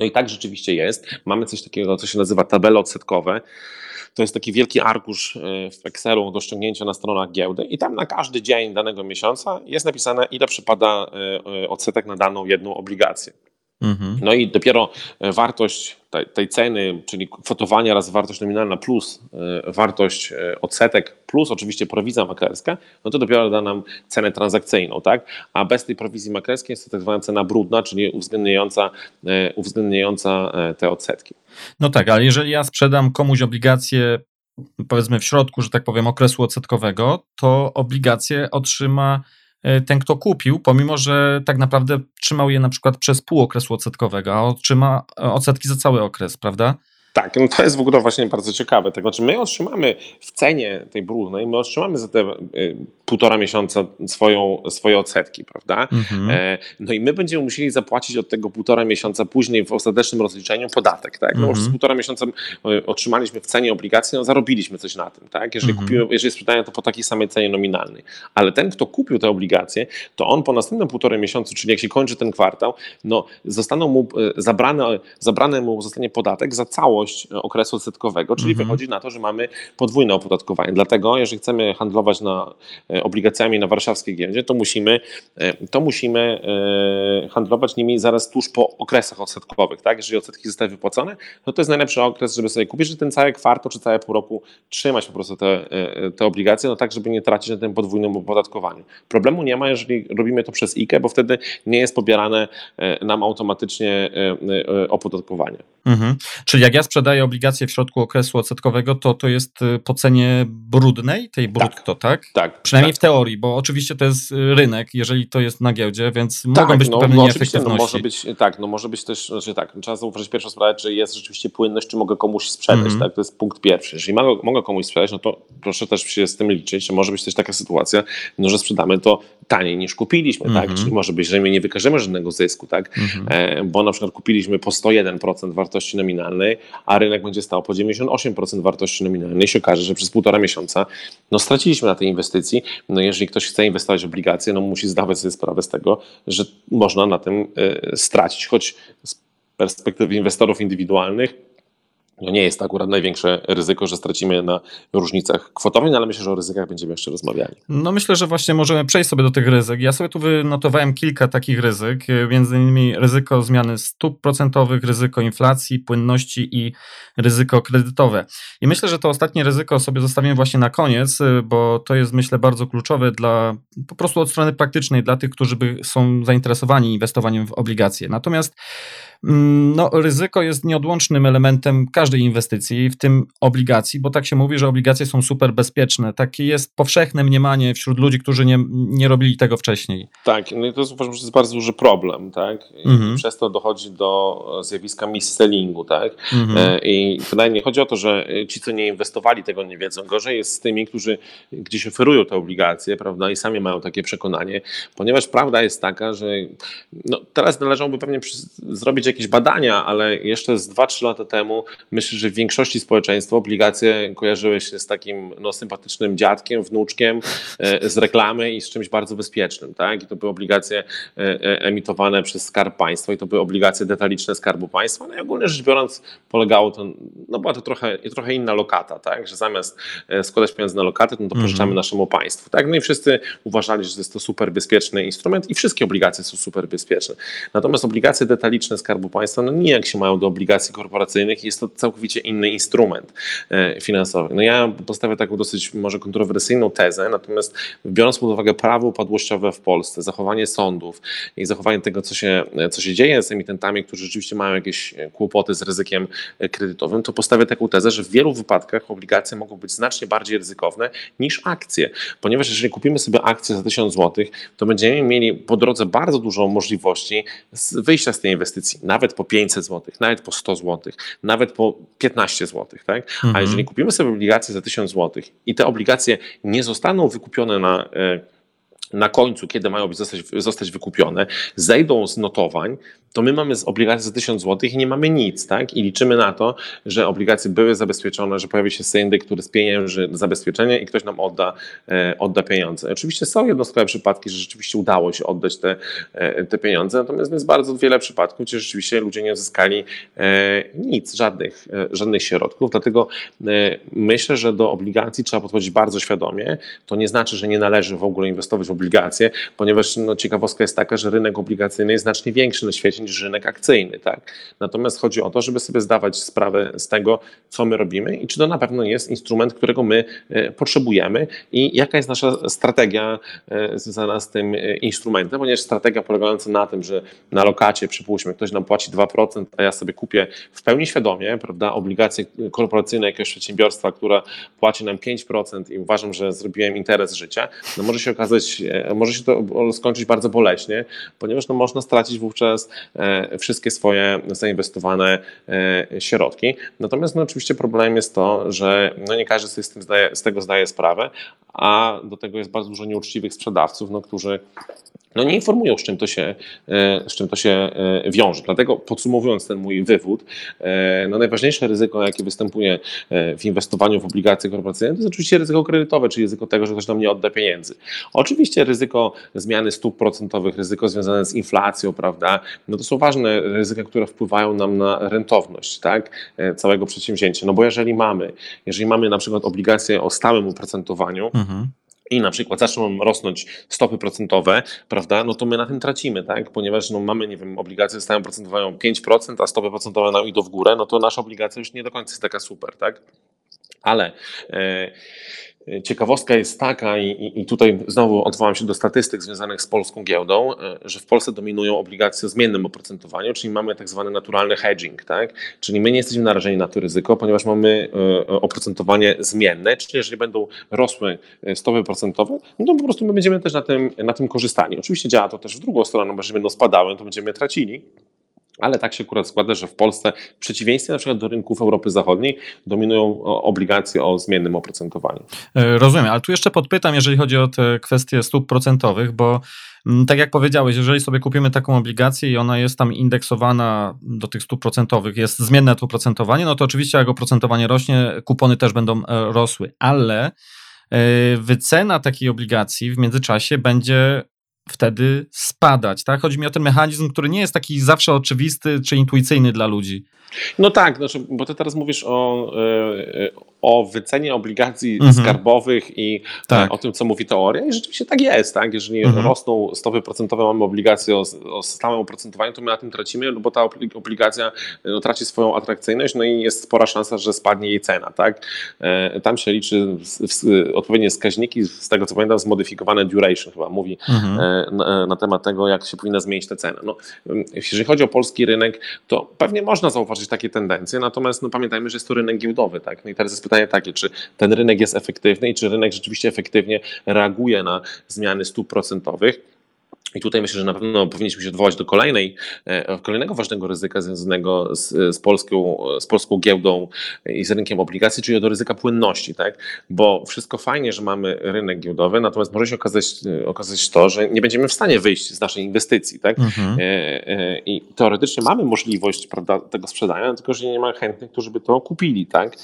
No i tak rzeczywiście jest. Mamy coś takiego, co się nazywa tabele odsetkowe. To jest taki wielki arkusz e, w Excelu do ściągnięcia na stronach giełdy i tam na każdy dzień danego miesiąca jest napisane, ile przypada e, odsetek na daną jedną obligację. Mhm. No i dopiero wartość tej, ceny, czyli kwotowania raz wartość nominalna plus y, wartość y, odsetek plus oczywiście prowizja maklerska, no to dopiero da nam cenę transakcyjną, tak? A bez tej prowizji maklerskiej jest to tak zwana cena brudna, czyli uwzględniająca, uwzględniająca te odsetki. No tak, ale jeżeli ja sprzedam komuś obligacje powiedzmy w środku, że tak powiem, okresu odsetkowego, to obligacje otrzyma E, ten, kto kupił, pomimo że tak naprawdę trzymał je na przykład przez pół okresu odsetkowego, a otrzyma e, odsetki za cały okres, prawda? Tak, no to jest w ogóle właśnie bardzo ciekawe. Tego, znaczy my otrzymamy w cenie tej brudnej, my otrzymamy za te y, półtora miesiąca swoją, swoje odsetki, prawda? Mhm. E, no i my będziemy musieli zapłacić od tego półtora miesiąca później w ostatecznym rozliczeniu podatek, tak? No mhm. przez półtora miesiąca y, otrzymaliśmy w cenie obligacji, no zarobiliśmy coś na tym, tak? Jeżeli, mhm. kupimy, jeżeli sprzedają to po takiej samej cenie nominalnej. Ale ten, kto kupił te obligacje, to on po następnym półtora miesiącu, czyli jak się kończy ten kwartał, no zostaną mu y, zabrane, zabrane mu zostanie podatek za całość całość okresu odsetkowego, czyli mhm. wychodzi na to, że mamy podwójne opodatkowanie. Dlatego, jeżeli chcemy handlować na e, obligacjami na warszawskiej giełdzie, to musimy, e, to musimy e, handlować nimi zaraz tuż po okresach odsetkowych. Tak? Jeżeli odsetki zostały wypłacone, no to jest najlepszy okres, żeby sobie kupić, że ten cały kwartał czy całe pół roku trzymać po prostu te, te obligacje, no tak, żeby nie tracić na tym podwójnym opodatkowaniu. Problemu nie ma, jeżeli robimy to przez IKE, bo wtedy nie jest pobierane nam automatycznie opodatkowanie. Mhm. Czyli jak ja sprzedaje obligacje w środku okresu odsetkowego, to to jest y, po cenie brudnej, tej brutto, tak? Tak. tak Przynajmniej tak. w teorii, bo oczywiście to jest y, rynek, jeżeli to jest na giełdzie, więc tak, mogą być no, pewne no, nieefektywności. No, może być, tak, no może być też, znaczy tak, trzeba zauważyć pierwszą sprawę, czy jest rzeczywiście płynność, czy mogę komuś sprzedać, mm -hmm. tak? To jest punkt pierwszy. Jeżeli mogę, mogę komuś sprzedać, no to proszę też się z tym liczyć, że może być też taka sytuacja, no, że sprzedamy to taniej niż kupiliśmy, mm -hmm. tak? Mhm. Czyli może być, że my nie wykażemy żadnego zysku, tak? Mm -hmm. e, bo na przykład kupiliśmy po 101% wartości nominalnej, a rynek będzie stał po 98% wartości nominalnej, się okaże, że przez półtora miesiąca no, straciliśmy na tej inwestycji. No, jeżeli ktoś chce inwestować w obligacje, no, musi zdawać sobie sprawę z tego, że można na tym y, stracić, choć z perspektywy inwestorów indywidualnych no nie jest akurat największe ryzyko, że stracimy na różnicach kwotowych, no ale myślę, że o ryzykach będziemy jeszcze rozmawiali. No myślę, że właśnie możemy przejść sobie do tych ryzyk. Ja sobie tu wynotowałem kilka takich ryzyk, między innymi ryzyko zmiany stóp procentowych, ryzyko inflacji, płynności i ryzyko kredytowe. I myślę, że to ostatnie ryzyko sobie zostawimy właśnie na koniec, bo to jest myślę bardzo kluczowe dla po prostu od strony praktycznej dla tych, którzy by są zainteresowani inwestowaniem w obligacje. Natomiast no, ryzyko jest nieodłącznym elementem każdej inwestycji, w tym obligacji, bo tak się mówi, że obligacje są super bezpieczne. Takie jest powszechne mniemanie wśród ludzi, którzy nie, nie robili tego wcześniej. Tak, no i to jest, uważam, że jest bardzo duży problem, tak? Mhm. przez to dochodzi do zjawiska mis-sellingu, tak? Mhm. E, I wydaje mi chodzi o to, że ci, co nie inwestowali, tego nie wiedzą. Gorzej jest z tymi, którzy gdzieś oferują te obligacje, prawda, i sami mają takie przekonanie, ponieważ prawda jest taka, że no, teraz należałoby pewnie zrobić jakieś badania, ale jeszcze z 2-3 lata temu myślę, że w większości społeczeństwa obligacje kojarzyły się z takim no, sympatycznym dziadkiem, wnuczkiem e, z reklamy i z czymś bardzo bezpiecznym. Tak? I to były obligacje e, e, emitowane przez Skarb Państwa i to były obligacje detaliczne Skarbu Państwa. No i ogólnie rzecz biorąc polegało to, no była to trochę, trochę inna lokata, tak? że zamiast składać pieniądze na lokaty, no to mhm. pożyczamy naszemu państwu. Tak? No i wszyscy uważali, że jest to super bezpieczny instrument i wszystkie obligacje są super bezpieczne. Natomiast obligacje detaliczne Skarbu Skarbu Państwa no nijak się mają do obligacji korporacyjnych jest to całkowicie inny instrument e, finansowy. No ja postawię taką dosyć może kontrowersyjną tezę, natomiast biorąc pod uwagę prawo upadłościowe w Polsce, zachowanie sądów i zachowanie tego, co się, co się dzieje z emitentami, którzy rzeczywiście mają jakieś kłopoty z ryzykiem kredytowym, to postawię taką tezę, że w wielu wypadkach obligacje mogą być znacznie bardziej ryzykowne niż akcje, ponieważ jeżeli kupimy sobie akcję za 1000 zł, to będziemy mieli po drodze bardzo dużo możliwości wyjścia z tej inwestycji nawet po 500 zł, nawet po 100 zł, nawet po 15 zł. Tak? Mhm. A jeżeli kupimy sobie obligacje za 1000 zł i te obligacje nie zostaną wykupione na e, na końcu, kiedy mają zostać, zostać wykupione, zejdą z notowań, to my mamy z obligacji za 1000 zł i nie mamy nic, tak? I liczymy na to, że obligacje były zabezpieczone, że pojawi się syndyk, który spienięży zabezpieczenie i ktoś nam odda, e, odda pieniądze. Oczywiście są jednostkowe przypadki, że rzeczywiście udało się oddać te, e, te pieniądze, natomiast jest bardzo wiele przypadków, gdzie rzeczywiście ludzie nie uzyskali e, nic, żadnych, żadnych środków, dlatego myślę, że do obligacji trzeba podchodzić bardzo świadomie. To nie znaczy, że nie należy w ogóle inwestować w obligacje, ponieważ no, ciekawostka jest taka, że rynek obligacyjny jest znacznie większy na świecie niż rynek akcyjny. Tak? Natomiast chodzi o to, żeby sobie zdawać sprawę z tego, co my robimy i czy to na pewno jest instrument, którego my e, potrzebujemy i jaka jest nasza strategia e, związana z tym e, instrumentem, ponieważ strategia polegająca na tym, że na lokacie, przypuśćmy, ktoś nam płaci 2%, a ja sobie kupię w pełni świadomie, prawda, obligacje korporacyjne jakiegoś przedsiębiorstwa, która płaci nam 5% i uważam, że zrobiłem interes życia, no może się okazać, może się to skończyć bardzo boleśnie, ponieważ no można stracić wówczas E, wszystkie swoje zainwestowane e, środki. Natomiast no, oczywiście problemem jest to, że no, nie każdy sobie z, tym zdaje, z tego zdaje sprawę, a do tego jest bardzo dużo nieuczciwych sprzedawców, no, którzy no nie informują, z czym to się, e, z czym to się e, wiąże. Dlatego podsumowując ten mój wywód, e, no najważniejsze ryzyko, jakie występuje w inwestowaniu w obligacje korporacyjne, to jest oczywiście ryzyko kredytowe, czyli ryzyko tego, że ktoś nam nie odda pieniędzy. Oczywiście ryzyko zmiany stóp procentowych, ryzyko związane z inflacją, prawda, no to są ważne ryzyka, które wpływają nam na rentowność tak, całego przedsięwzięcia. No bo jeżeli mamy, jeżeli mamy na przykład obligacje o stałym oprocentowaniu, mhm i na przykład zaczną rosnąć stopy procentowe, prawda, no to my na tym tracimy, tak, ponieważ no mamy, nie wiem, obligacje stają procentowają 5%, a stopy procentowe nam idą w górę, no to nasza obligacja już nie do końca jest taka super, tak. Ale e, Ciekawostka jest taka, i, i tutaj znowu odwołam się do statystyk związanych z polską giełdą, e, że w Polsce dominują obligacje o zmiennym oprocentowaniu, czyli mamy tak zwany naturalny hedging, tak? Czyli my nie jesteśmy narażeni na to ryzyko, ponieważ mamy e, oprocentowanie zmienne, czyli jeżeli będą rosły e, stopy procentowe, no to po prostu my będziemy też na tym, na tym korzystani. Oczywiście działa to też w drugą stronę, bo jeżeli będą spadały, to będziemy tracili, ale tak się akurat składa, że w Polsce w przeciwieństwie na przykład do rynków Europy Zachodniej dominują obligacje o zmiennym oprocentowaniu. E, rozumiem, ale tu jeszcze podpytam, jeżeli chodzi o te kwestie stóp procentowych, bo mm, tak jak powiedziałeś, jeżeli sobie kupimy taką obligację i ona jest tam indeksowana do tych stóp procentowych, jest zmienne to oprocentowanie, no to oczywiście jak oprocentowanie rośnie, kupony też będą e, rosły, ale e, wycena takiej obligacji w międzyczasie będzie wtedy spadać. Tak? Chodzi mi o ten mechanizm, który nie jest taki zawsze oczywisty czy intuicyjny dla ludzi. No tak, znaczy, bo ty teraz mówisz o, e, o wycenie obligacji mhm. skarbowych i e, tak. o tym, co mówi teoria. I rzeczywiście tak jest. Tak? Jeżeli mhm. rosną stopy procentowe, mamy obligacje o, o stałym oprocentowaniu, to my na tym tracimy, bo ta obligacja no, traci swoją atrakcyjność, no i jest spora szansa, że spadnie jej cena. Tak? E, tam się liczy odpowiednie wskaźniki, z tego co pamiętam, zmodyfikowane duration chyba mówi mhm. na, na, temat tego, jak się powinna zmienić ta cena. No, jeżeli chodzi o polski rynek, to pewnie można zauważyć takie tendencje, natomiast no, pamiętajmy, że jest to rynek giełdowy. Tak? No i teraz jest pytanie takie, czy ten rynek jest efektywny i czy rynek rzeczywiście efektywnie reaguje na zmiany stóp procentowych. I tutaj myślę, że na pewno powinniśmy się odwołać do kolejnej, e, kolejnego ważnego ryzyka związanego z, z, polską, z polską giełdą i z rynkiem obligacji, czyli do ryzyka płynności, tak? Bo wszystko fajnie, że mamy rynek giełdowy, natomiast może się okazać, okazać to, że nie będziemy w stanie wyjść z naszej inwestycji, tak? Mhm. E, e, I teoretycznie mamy możliwość prawda, tego sprzedania, tylko że nie ma chętnych, którzy by to kupili, tak?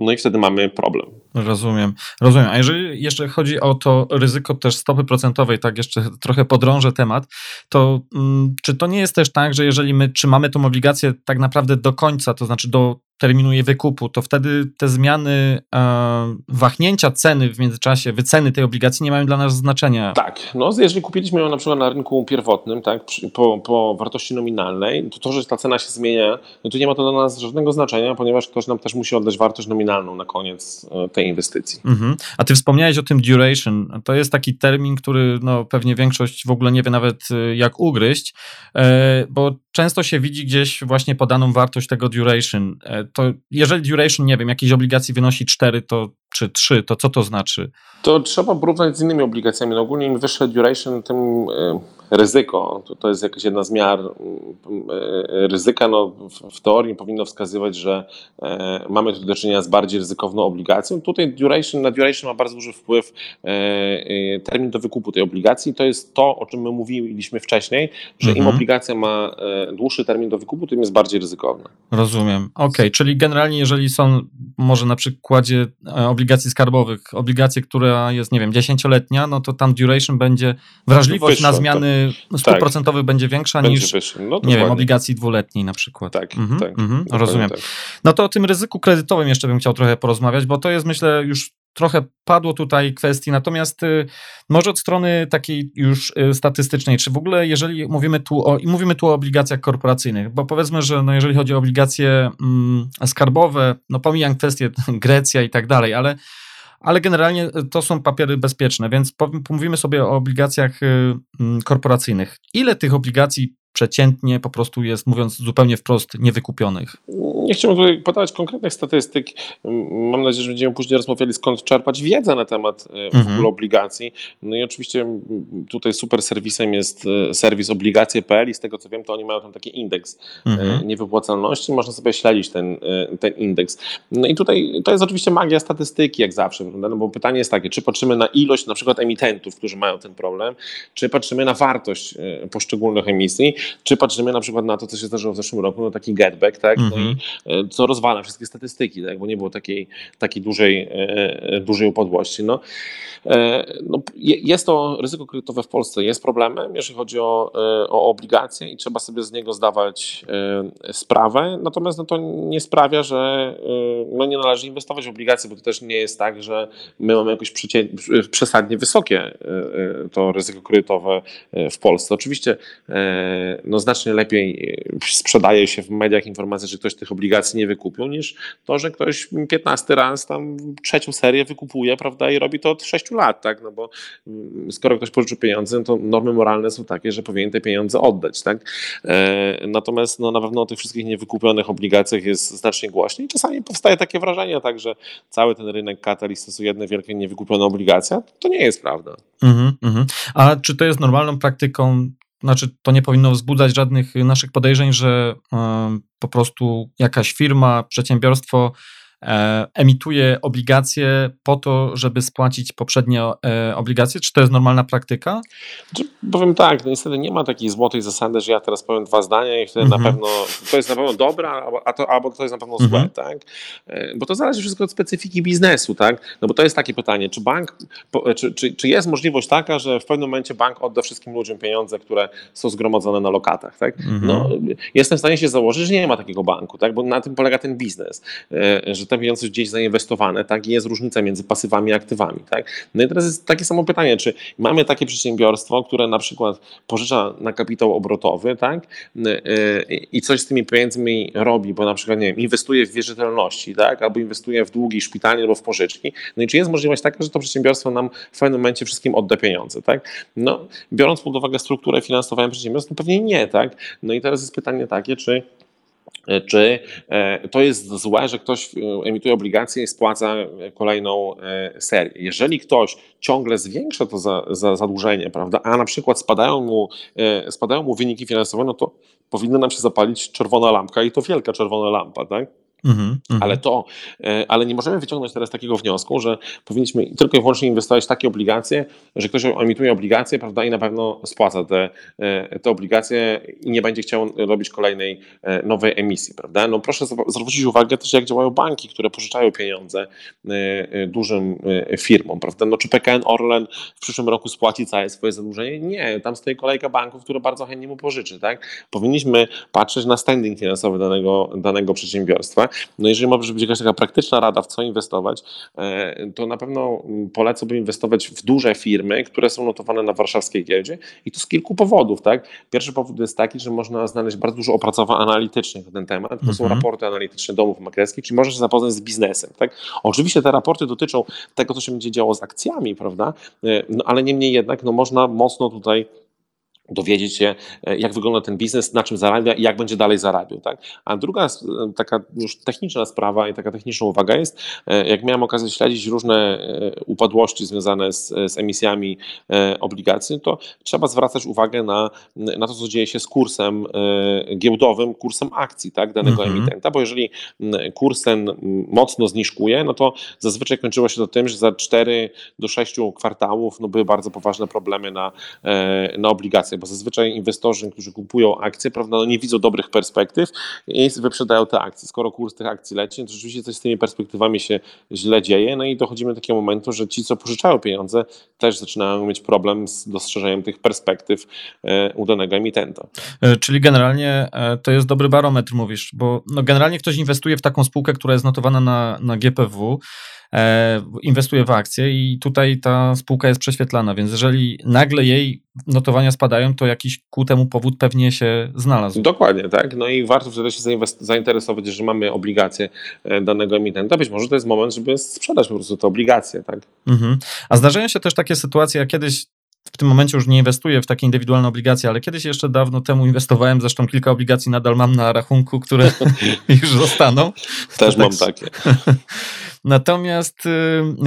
No i wtedy mamy problem. Rozumiem, rozumiem. A jeżeli jeszcze chodzi o to ryzyko też stopy procentowej, tak jeszcze trochę podrążę temat, to mm, czy to nie jest też tak, że jeżeli my trzymamy tą obligację tak naprawdę do końca, to znaczy do terminu jej wykupu, to wtedy te zmiany e, wahnięcia ceny w międzyczasie, wyceny tej obligacji nie mają dla nas znaczenia. Tak, no jeżeli kupiliśmy ją na przykład na rynku pierwotnym, tak, po, po wartości nominalnej, to to, że ta cena się zmienia, no to nie ma to dla nas żadnego znaczenia, ponieważ ktoś nam też musi oddać wartość nominalną na koniec e, tej inwestycji. Mhm. A ty wspomniałeś o tym duration. To jest taki termin, który no, pewnie większość w ogóle nie wie nawet e, jak ugryźć, e, bo często się widzi gdzieś właśnie podaną wartość tego duration. To jeżeli duration, nie wiem, jakiejś obligacji wynosi 4, to czy 3, to co to znaczy? To trzeba porównać z innymi obligacjami. No ogólnie im wyższe duration, tym e, ryzyko. To, to jest jakaś jedna z miar e, ryzyka. No, w, w teorii powinno wskazywać, że e, mamy tu do czynienia z bardziej ryzykowną obligacją. Tutaj duration, na duration ma bardzo duży wpływ e, termin do wykupu tej obligacji. To jest to, o czym my mówiliśmy wcześniej, że mhm. im obligacja ma dłuższy termin do wykupu, tym jest bardziej ryzykowna. Rozumiem. Okej, okay. czyli generalnie jeżeli są może na przykładzie obligacji skarbowych, obligacje, która jest, nie wiem, dziesięcioletnia, no to tam duration będzie, wrażliwość na zmiany stuprocentowy tak. będzie większa będzie niż, no, nie wiem, obligacji dwuletniej na przykład. Tak, mhm, tak. Mhm, rozumiem. Tak. No to o tym ryzyku kredytowym jeszcze bym chciał trochę porozmawiać, bo to jest myślę już trochę padło tutaj kwestii, natomiast y, może od strony takiej już y, statystycznej, czy w ogóle jeżeli mówimy tu o, mówimy tu o obligacjach korporacyjnych, bo powiedzmy, że no jeżeli chodzi o obligacje mm, skarbowe, no pomijam kwestię Grecja i tak dalej, ale ale generalnie e, to są papiery bezpieczne, więc pomówimy sobie o obligacjach y, mm, korporacyjnych. Ile tych obligacji przeciętnie po prostu jest, mówiąc zupełnie wprost, niewykupionych? Nie chciałbym tutaj podawać konkretnych statystyk. Mam nadzieję, że będziemy później rozmawiali, skąd czerpać wiedzę na temat e, w mhm. ogóle obligacji. No i oczywiście tutaj super serwisem jest e, serwis obligacje.pl i z tego co wiem, to oni mają tam taki indeks e, mhm. niewypłacalności. Można sobie śledzić ten, ten indeks. No i tutaj to jest oczywiście magia statystyki, jak zawsze, no bo pytanie jest takie, czy patrzymy na ilość na przykład emitentów, którzy mają ten problem, czy patrzymy na wartość poszczególnych emisji, czy patrzymy na przykład na to, co się zdarzyło w zeszłym roku, no taki getback, tak, no mhm. E, co rozwala wszystkie statystyki, tak, bo nie było takiej, takiej dużej, e, e, dużej upadłości. No. No, jest to ryzyko kredytowe w Polsce, jest problemem, jeżeli chodzi o, o obligacje i trzeba sobie z niego zdawać sprawę, natomiast no, to nie sprawia, że no, nie należy inwestować w obligacje, bo to też nie jest tak, że my mamy jakoś przesadnie wysokie to ryzyko kredytowe w Polsce. Oczywiście no znacznie lepiej sprzedaje się w mediach informacja, że ktoś tych obligacji nie wykupił, niż to, że ktoś 15 raz tam trzecią serię wykupuje, prawda, i robi to od 6 lat, tak, no bo mm, skoro ktoś pożyczy pieniądze, no to normy moralne są takie, że powinien te pieniądze oddać, tak. E, natomiast no na pewno o tych wszystkich niewykupionych obligacjach jest znacznie głośniej. Czasami powstaje takie wrażenie, tak, że cały ten rynek katalist to są jedne wielkie niewykupione obligacje. To nie jest prawda. Mm -hmm. A czy to jest normalną praktyką znaczy to nie powinno wzbudzać żadnych naszych podejrzeń, że po prostu jakaś firma, przedsiębiorstwo E, emituje obligacje po to, żeby spłacić poprzednie e, obligacje? Czy to jest normalna praktyka? Znaczy, powiem tak, no niestety nie ma takiej złotej zasady, że ja teraz powiem dwa zdania i wtedy mhm. na pewno to jest na pewno dobre, a to, albo to jest na pewno złe, mhm. tak? E, bo to zależy wszystko od specyfiki biznesu, tak? No bo to jest takie pytanie, czy bank, czy, czy, czy jest możliwość taka, że w pewnym momencie bank odda wszystkim ludziom pieniądze, które są zgromadzone na lokatach, tak? Mhm. No, jestem w stanie się założyć, że nie ma takiego banku, tak? Bo na tym polega ten biznes, że te pieniądze gdzieś zainwestowane, tak? I jest różnica między pasywami a aktywami, tak? No i teraz jest takie samo pytanie, czy mamy takie przedsiębiorstwo, które na przykład pożycza na kapitał obrotowy, tak? I coś z tymi pieniędzmi robi, bo na przykład, nie wiem, inwestuje w wierzytelności, tak? Albo inwestuje w długi szpitalnie albo w pożyczki. No i czy jest możliwość taka, że to przedsiębiorstwo nam w pewnym momencie wszystkim odda pieniądze, tak? No, biorąc pod uwagę strukturę finansową przedsiębiorstw, no pewnie nie, tak? No i teraz jest pytanie takie, czy czy e, to jest złe, że ktoś e, emituje obligacje i spłaca kolejną serię. Jeżeli ktoś ciągle zwiększa to za, za zadłużenie, prawda, a na przykład spadają mu, spadają mu wyniki finansowe, no to powinna nam się zapalić czerwona lampka i to wielka czerwona lampa, tak? Mm -hmm. Ale to, e, ale nie możemy wyciągnąć teraz takiego wniosku, że powinniśmy tylko i wyłącznie inwestować w takie obligacje, że ktoś emituje obligacje, prawda, i na pewno spłaca te, e, te obligacje i nie będzie chciał robić kolejnej e, nowej emisji, prawda. No proszę zwrócić uwagę też, jak działają banki, które pożyczają pieniądze dużym firmom, prawda. No czy PKN Orlen w przyszłym roku spłaci całe swoje zadłużenie? Nie, tam stoi kolejka banków, które bardzo chętnie mu pożyczy, tak. Powinniśmy patrzeć na standing finansowy danego, danego przedsiębiorstwa no jeżeli może być jakaś taka praktyczna rada, w co inwestować, e, to na pewno polecałbym inwestować w duże firmy, które są notowane na warszawskiej giełdzie i to z kilku powodów. Tak? Pierwszy powód jest taki, że można znaleźć bardzo dużo opracowań analitycznych na ten temat. To są mhm. raporty analityczne domów maklerskich, czyli można się zapoznać z biznesem. Tak? Oczywiście te raporty dotyczą tego, co się będzie działo z akcjami, prawda? E, no, ale niemniej jednak no, można mocno tutaj dowiedzieć się, e, jak wygląda ten biznes, na czym zarabia i jak będzie dalej zarabiał. Tak? A druga taka już techniczna sprawa i taka techniczna uwaga jest, e, jak miałem okazję śledzić różne e, upadłości związane z, z emisjami obligacji, to trzeba zwracać uwagę na, na to, co dzieje się z kursem giełdowym, kursem akcji tak, danego mhm. emitenta, bo jeżeli kurs ten mocno zniżkuje, no to zazwyczaj kończyło się to tym, że za 4 do 6 kwartałów no, były bardzo poważne problemy na, na obligacje akcje, bo zazwyczaj inwestorzy, którzy kupują akcje, prawda, no nie widzą dobrych perspektyw i wyprzedają te akcje. Skoro kurs tych akcji leci, no to rzeczywiście coś z tymi perspektywami się źle dzieje, no i dochodzimy do takiego momentu, że ci, co pożyczają pieniądze, też zaczynają mieć problem z dostrzeżeniem tych perspektyw e, u danego emitenta. E, czyli generalnie e, to jest dobry barometr, mówisz, bo no generalnie ktoś inwestuje w taką spółkę, która jest notowana na, na GPW, inwestuje w akcje i tutaj ta spółka jest prześwietlana, więc jeżeli nagle jej notowania spadają, to jakiś ku temu powód pewnie się znalazł. Dokładnie, tak. No i warto wtedy się zainteresować, że mamy obligacje e, danego emitenta. Być może to jest moment, żeby sprzedać po prostu te obligacje, tak. Mhm. A zdarzają się też takie sytuacje, ja kiedyś w tym momencie już nie inwestuję w takie indywidualne obligacje, ale kiedyś jeszcze dawno temu inwestowałem, zresztą kilka obligacji nadal mam na rachunku, które już zostaną. Też mam takie. Natomiast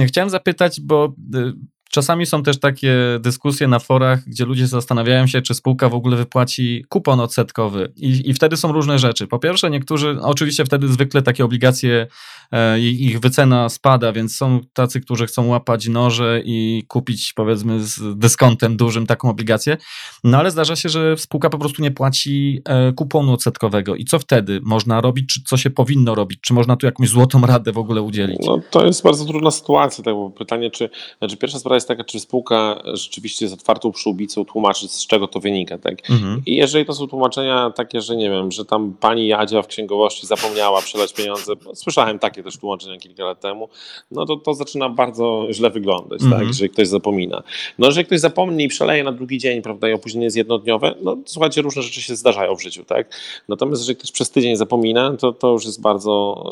y, chciałem zapytać, bo y, Czasami są też takie dyskusje na forach, gdzie ludzie zastanawiają się, czy spółka w ogóle wypłaci kupon odsetkowy. I, i wtedy są różne rzeczy. Po pierwsze, niektórzy, oczywiście wtedy zwykle takie obligacje, e, ich wycena spada, więc są tacy, którzy chcą łapać noże i kupić powiedzmy z dyskontem dużym taką obligację. No ale zdarza się, że spółka po prostu nie płaci e, kuponu odsetkowego. I co wtedy można robić? Czy co się powinno robić? Czy można tu jakąś złotą radę w ogóle udzielić? No, to jest bardzo trudna sytuacja. Tak, bo pytanie, czy, znaczy pierwsza sprawa jest taka, czy spółka rzeczywiście jest otwartą przyłbicą tłumaczy, z czego to wynika. Tak? Mhm. I jeżeli to są tłumaczenia takie, że nie wiem, że tam pani Jadzia w księgowości zapomniała przelać pieniądze, słyszałem takie też tłumaczenia kilka lat temu, no to to zaczyna bardzo źle wyglądać, tak? mhm. tak? jeżeli ktoś zapomina. No jeżeli ktoś zapomni i przeleje na drugi dzień, prawda, i opóźnienie jest jednodniowe, no słuchajcie, różne rzeczy się zdarzają w życiu, tak? Natomiast jeżeli ktoś przez tydzień zapomina, to, to już jest bardzo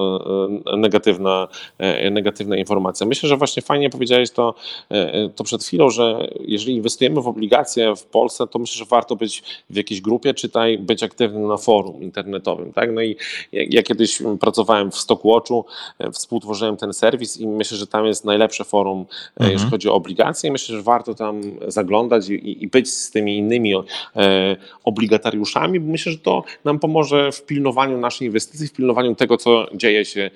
e, negatywna, e, negatywna informacja. Myślę, że właśnie fajnie powiedziałeś to, e, to przed chwilą, że jeżeli inwestujemy w obligacje w Polsce, to myślę, że warto być w jakiejś grupie, czytaj, być aktywnym na forum internetowym. Tak? No i ja kiedyś pracowałem w Stockwatchu, e, współtworzyłem ten serwis i myślę, że tam jest najlepsze forum, e, mhm. jeżeli chodzi o obligacje. Myślę, że warto tam zaglądać i, i być z tymi innymi e, obligatariuszami, bo myślę, że to nam pomoże w pilnowaniu naszej inwestycji, w pilnowaniu tego, co dzieje się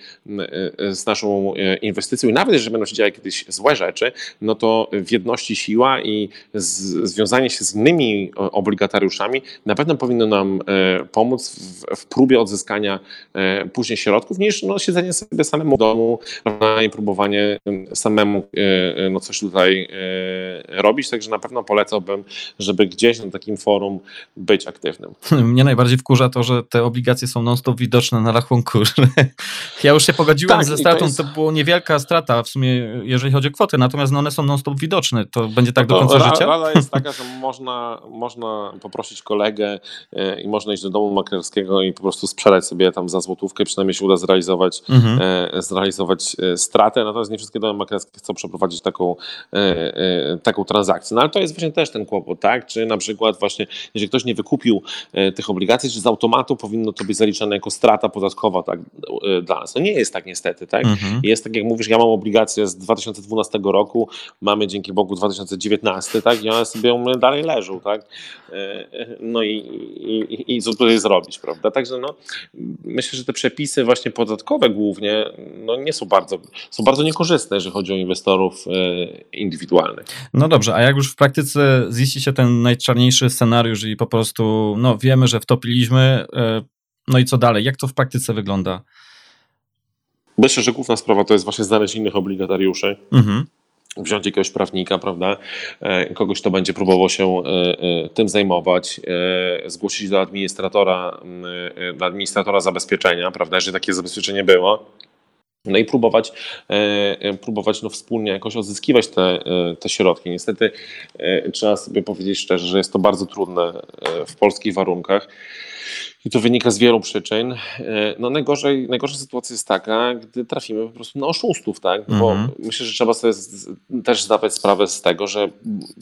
e, z naszą inwestycją. I nawet jeżeli będą się działy kiedyś złe rzeczy, no to w jedności siła i z, związanie się z innymi obligatariuszami na pewno powinno nam e, pomóc w, w próbie odzyskania e, później środków, niż no, siedzenie sobie samemu w domu i próbowanie samemu e, no, coś tutaj robić. Także na pewno polecałbym, żeby gdzieś na takim forum być aktywnym. Mnie najbardziej wkurza to, że te obligacje są non-stop widoczne na rachunku. ja już się pogodziłem tak, ze stratą, to, jest... to była niewielka strata w sumie, jeżeli chodzi o kwotę, natomiast no one są non-stop widoczny. To będzie tak no do końca życia? Rada jest taka, że można, można poprosić kolegę e, i można iść do domu maklerskiego i po prostu sprzedać sobie tam za złotówkę, przynajmniej się uda zrealizować, mhm. E, zrealizować e, stratę. Natomiast nie wszystkie domy maklerskie chcą przeprowadzić taką, taką transakcję. No ale to jest właśnie też ten kłopot, tak? Czy na przykład właśnie, jeżeli ktoś nie wykupił tych obligacji, czy z automatu powinno to być zaliczane jako strata podatkowa tak, dla nas. No nie jest tak niestety, tak? Mhm. Jest tak, jak mówisz, ja mam obligację z 2012 roku, mamy dzięki Bogu 2019, tak? I one sobie dalej leżą, tak? E, no i, i, i co tutaj zrobić, prawda? Także no, myślę, że te przepisy właśnie podatkowe głównie no nie są bardzo, są bardzo niekorzystne, jeżeli chodzi o inwestorów e, indywidualnych. No dobrze, a jak już w praktyce ziści się ten najczarniejszy scenariusz i po prostu no wiemy, że wtopiliśmy, e, no i co dalej? Jak to w praktyce wygląda? Myślę, że główna sprawa to jest właśnie znaleźć innych obligatariuszy. Mhm wziąć jakiegoś prawnika, prawda, e, kogoś, kto będzie próbował się e, e, tym zajmować, zgłosić do administratora, do administratora zabezpieczenia, prawda, jeżeli takie zabezpieczenie było, no i próbować, próbować no wspólnie jakoś odzyskiwać te, te środki. Niestety trzeba sobie powiedzieć szczerze, że jest to bardzo trudne w polskich warunkach. I to wynika z wielu przyczyn. E, no najgorzej, najgorsza sytuacja jest taka, gdy trafimy po prostu na oszustów, tak? Bo mhm. myślę, że trzeba sobie też zdawać sprawę z tego, że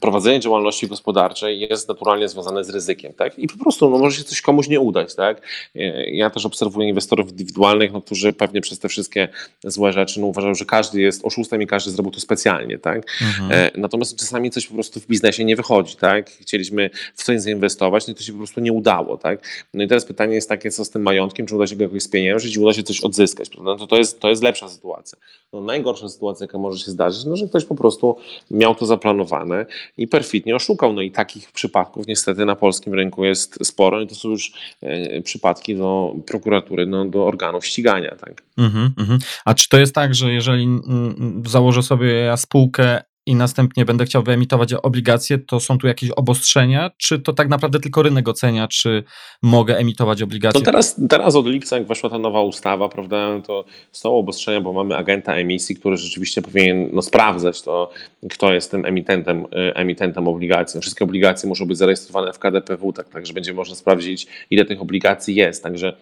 prowadzenie działalności gospodarczej jest naturalnie związane z ryzykiem, tak? I po prostu no, może się coś komuś nie udać, tak? E, ja też obserwuję inwestorów indywidualnych, no, którzy pewnie przez te wszystkie złe rzeczy no, uważają, że każdy jest oszustem i każdy zrobił to specjalnie, tak? Mhm. E, natomiast czasami coś po prostu w biznesie nie wychodzi, tak? Chcieliśmy w coś zainwestować, no i to się po prostu nie udało, tak? No i teraz pytanie jest takie, co z tym majątkiem, czy uda się go jakoś spieniężyć i uda się coś odzyskać, prawda? No to, to, jest, to jest lepsza sytuacja. No, najgorsza sytuacja, jaka może się zdarzyć, no, że ktoś po prostu miał to zaplanowane i perfidnie oszukał. No i takich przypadków niestety na polskim rynku jest sporo i to są już e, przypadki do prokuratury, no, do organów ścigania. Tak? Mm -hmm. A czy to jest tak, że jeżeli mm, założę sobie ja spółkę i następnie będę chciał wyemitować obligacje, to są tu jakieś obostrzenia, czy to tak naprawdę tylko rynek ocenia, czy mogę emitować obligacje? No teraz, teraz od lipca, jak weszła ta nowa ustawa, prawda, to są obostrzenia, bo mamy agenta emisji, który rzeczywiście powinien no, sprawdzać to, kto jest tym emitentem, y, emitentem obligacji. No, wszystkie obligacje muszą być zarejestrowane w KDPW, tak, także będzie można sprawdzić, ile tych obligacji jest. Także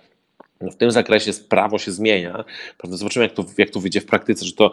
w tym zakresie prawo się zmienia. Prawda? Zobaczymy, jak to, jak to wyjdzie w praktyce, czy to,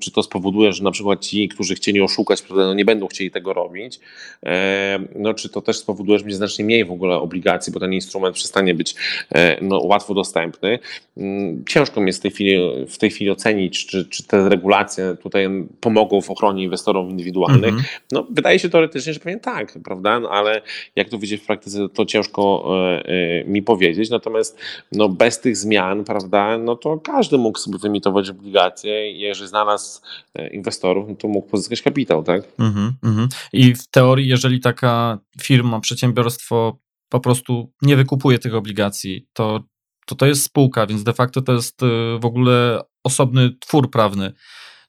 czy to spowoduje, że na przykład ci, którzy chcieli oszukać, prawda, no nie będą chcieli tego robić. E, no, czy to też spowoduje, że będzie znacznie mniej w ogóle obligacji, bo ten instrument przestanie być e, no, łatwo dostępny. Mm, ciężko mi jest w tej chwili, w tej chwili ocenić, czy, czy te regulacje tutaj pomogą w ochronie inwestorów indywidualnych. -hmm. No, wydaje się teoretycznie, że pewnie tak, prawda? No, ale jak to wyjdzie w praktyce, to ciężko e, mi powiedzieć. Natomiast no, bez tych zmian, prawda, no to każdy mógł sobie wyemitować obligacje i jeżeli znalazł e, inwestorów, no to mógł pozyskać kapitał, tak? Mm -hmm. I w teorii, jeżeli taka firma, przedsiębiorstwo po prostu nie wykupuje tych obligacji, to to, to jest spółka, więc de facto to jest e, w ogóle osobny twór prawny.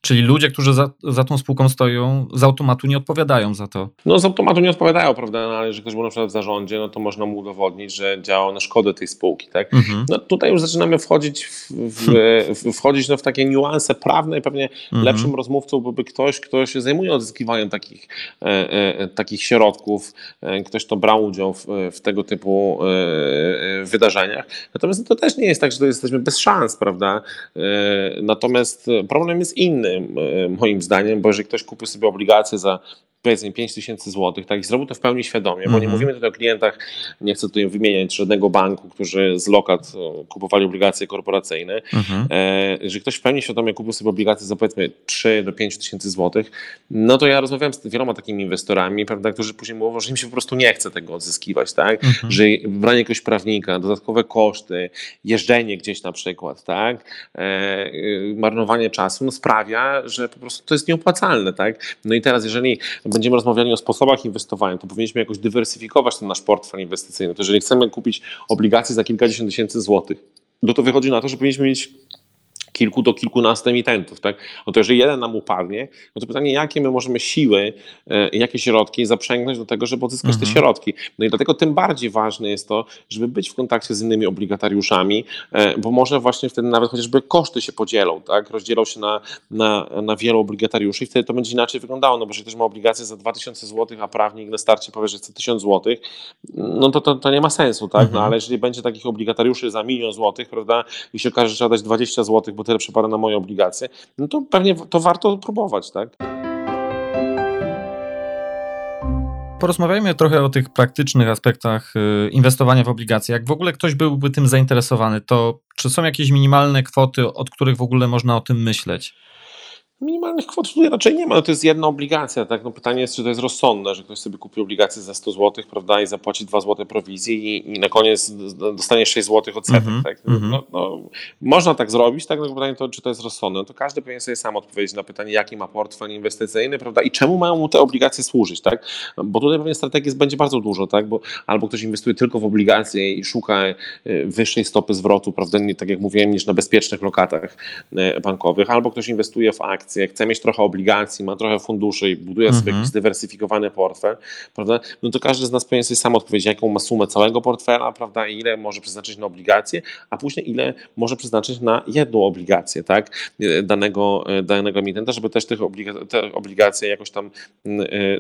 Czyli ludzie, którzy za, za tą spółką stoją, z automatu nie odpowiadają za to. No z automatu nie odpowiadają, prawda? No, ale jeżeli ktoś był na przykład w zarządzie, no to można mu udowodnić, że działał na szkodę tej spółki, tak? Mhm. No tutaj już zaczynamy wchodzić w, w, w, wchodzić no, w takie niuanse prawne i pewnie mhm. lepszym rozmówcą byłby ktoś, kto się zajmuje odzyskiwaniem takich, e, e, takich środków, e, ktoś, kto brał udział w, w tego typu e, e, wydarzeniach. Natomiast to też nie jest tak, że to jesteśmy bez szans, prawda? E, natomiast problem jest inny moim zdaniem, bo jeżeli ktoś kupił sobie obligacje za powiedzmy 5 tysięcy złotych, tak, i zrobił to w pełni świadomie, bo nie mhm. mówimy tutaj o klientach, nie chcę tutaj wymieniać żadnego banku, którzy z lokat kupowali obligacje korporacyjne. Mhm. E, jeżeli ktoś w pełni świadomie kupił sobie obligacje za powiedzmy 3 do 5 tysięcy złotych, no to ja rozmawiam z wieloma takimi inwestorami, prawda, którzy później mówią, że im się po prostu nie chce tego odzyskiwać, tak, mhm. że branie jakiegoś prawnika, dodatkowe koszty, jeżdżenie gdzieś na przykład, tak, e, y, marnowanie czasu, no sprawia, że po prostu to jest nieopłacalne, tak. No i teraz, jeżeli będziemy rozmawiali o sposobach inwestowania, to powinniśmy jakoś dywersyfikować ten nasz portfel inwestycyjny. To jeżeli chcemy kupić obligacje za kilkadziesiąt tysięcy złotych, no to wychodzi na to, że powinniśmy mieć kilku do kilkunastu emitentów, tak? No to jeżeli jeden nam upadnie, no to pytanie, jakie my możemy siły, e, jakie środki zaprzęgnąć do tego, żeby odzyskać mhm. te środki. No i dlatego tym bardziej ważne jest to, żeby być w kontakcie z innymi obligatariuszami, e, bo może właśnie wtedy nawet chociażby koszty się podzielą, tak? Rozdzielą się na, na, na wielu obligatariuszy i wtedy to będzie inaczej wyglądało, no bo jeżeli ktoś ma obligacje za 2000 zł, a prawnik na starcie powie, że chce 1000 zł, no to, to, to nie ma sensu, tak? No mhm. ale jeżeli będzie takich obligatariuszy za milion złotych, prawda, i się okaże, że trzeba dać 20 zł, bo bo tyle przypada na moje obligacje, no to pewnie to warto próbować, tak? Porozmawiajmy trochę o tych praktycznych aspektach y, inwestowania w obligacje. Jak w ogóle ktoś byłby tym zainteresowany, to czy są jakieś minimalne kwoty, od których w ogóle można o tym myśleć? Minimalnych kwot tutaj raczej nie ma, no to jest jedna obligacja. Tak? No pytanie jest, czy to jest rozsądne, że ktoś sobie kupi obligację za 100 zł prawda, i zapłaci 2 zł prowizji i, i na koniec dostanie 6 zł odsetek. Mm -hmm, tak? mm -hmm. no, no, można tak zrobić, tak? no, pytanie to, czy to jest rozsądne. No to każdy powinien sobie sam odpowiedzieć na pytanie, jaki ma portfel inwestycyjny prawda, i czemu mają mu te obligacje służyć. Tak? Bo tutaj pewnie strategii będzie bardzo dużo, tak? bo albo ktoś inwestuje tylko w obligacje i szuka y, wyższej stopy zwrotu, prawda, nie, tak jak mówiłem, niż na bezpiecznych lokatach y, bankowych, albo ktoś inwestuje w akcje, akcje, chce mieć trochę obligacji, ma trochę funduszy i buduje sobie Mhm. jakiś zdywersyfikowany portfel, prawda? No to każdy z nas powinien sobie sam odpowiedzieć, jaką ma sumę całego portfela, prawda? I ile może przeznaczyć na obligacje, a później ile może przeznaczyć na jedną obligację, tak? E, Danego, e, danego emitenta, żeby też tych obliga- te obligacje jakoś tam e,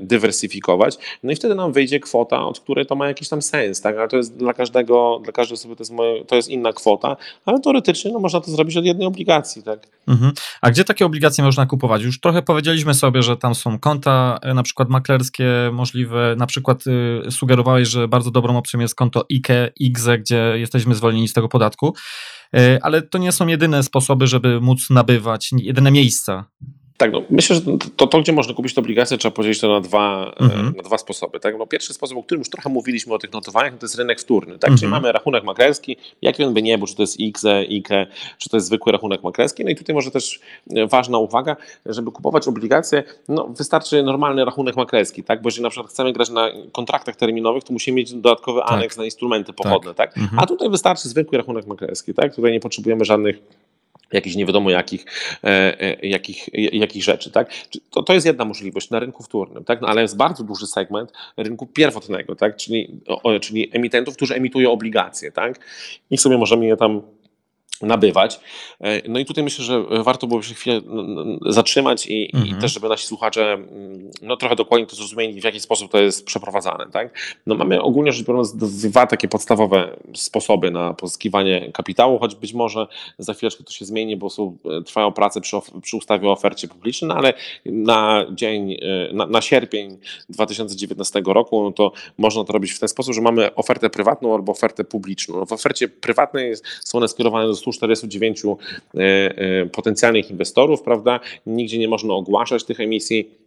dywersyfikować. No i wtedy nam wyjdzie kwota, od której to ma jakiś tam sens, tak? Ale to jest dla każdego, dla każdej osoby to jest, moje, to jest inna kwota, ale teoretycznie no, można to zrobić od jednej obligacji, tak? Mhm. A gdzie takie obligacje można kupować? Już trochę powiedzieliśmy sobie, że tam są konta e, na przykład maklerskie możliwe, na przykład y, sugerowałeś, że bardzo dobrą opcją jest konto IKE, IGZE, gdzie jesteśmy zwolnieni z tego podatku, Y, ale to nie są jedyne sposoby, żeby móc nabywać, jedyne miejsca. Tak, no myślę, że to, to, gdzie można kupić te obligacje, trzeba podzielić to na dwa, e, Mhm. na dwa sposoby. Tak? No, pierwszy sposób, o którym już trochę mówiliśmy o tych notowaniach, to jest rynek wtórny. Tak? Czyli Mhm. mamy rachunek maklerski, jaki on by nie był, czy to jest IKE, IKE, czy to jest zwykły rachunek maklerski. No i tutaj może też e, ważna uwaga, żeby kupować obligacje, no wystarczy normalny rachunek maklerski, tak? bo jeżeli na przykład chcemy grać na kontraktach terminowych, to musimy mieć dodatkowy Tak. aneks na instrumenty pochodne. Tak. Mhm. A tutaj wystarczy zwykły rachunek maklerski. Tak? Tutaj nie potrzebujemy żadnych jakichś nie wiadomo jakich, e, e, jakich, jakich rzeczy. Tak? To, to jest jedna możliwość na rynku wtórnym, tak? no, ale jest bardzo duży segment rynku pierwotnego, tak? czyli, czyli emitentów, którzy emitują obligacje. Tak? I sobie możemy je tam nabywać. E, No i tutaj myślę, że warto byłoby się chwilę zatrzymać i, i Mhm. też, żeby nasi słuchacze mm, no, trochę dokładnie to zrozumieli, w jaki sposób to jest przeprowadzane. Tak? No, mamy ogólnie rzecz biorąc dwa takie podstawowe sposoby na pozyskiwanie kapitału, choć być może za chwileczkę to się zmieni, bo są, e, trwają prace przy, przy ustawie o ofercie publicznej, no ale na dzień, e, na, na sierpień 2019 roku, no to można to robić w ten sposób, że mamy ofertę prywatną albo ofertę publiczną. No w ofercie prywatnej są one skierowane do 149 e, e, potencjalnych inwestorów, prawda? Nigdzie nie można ogłaszać tych emisji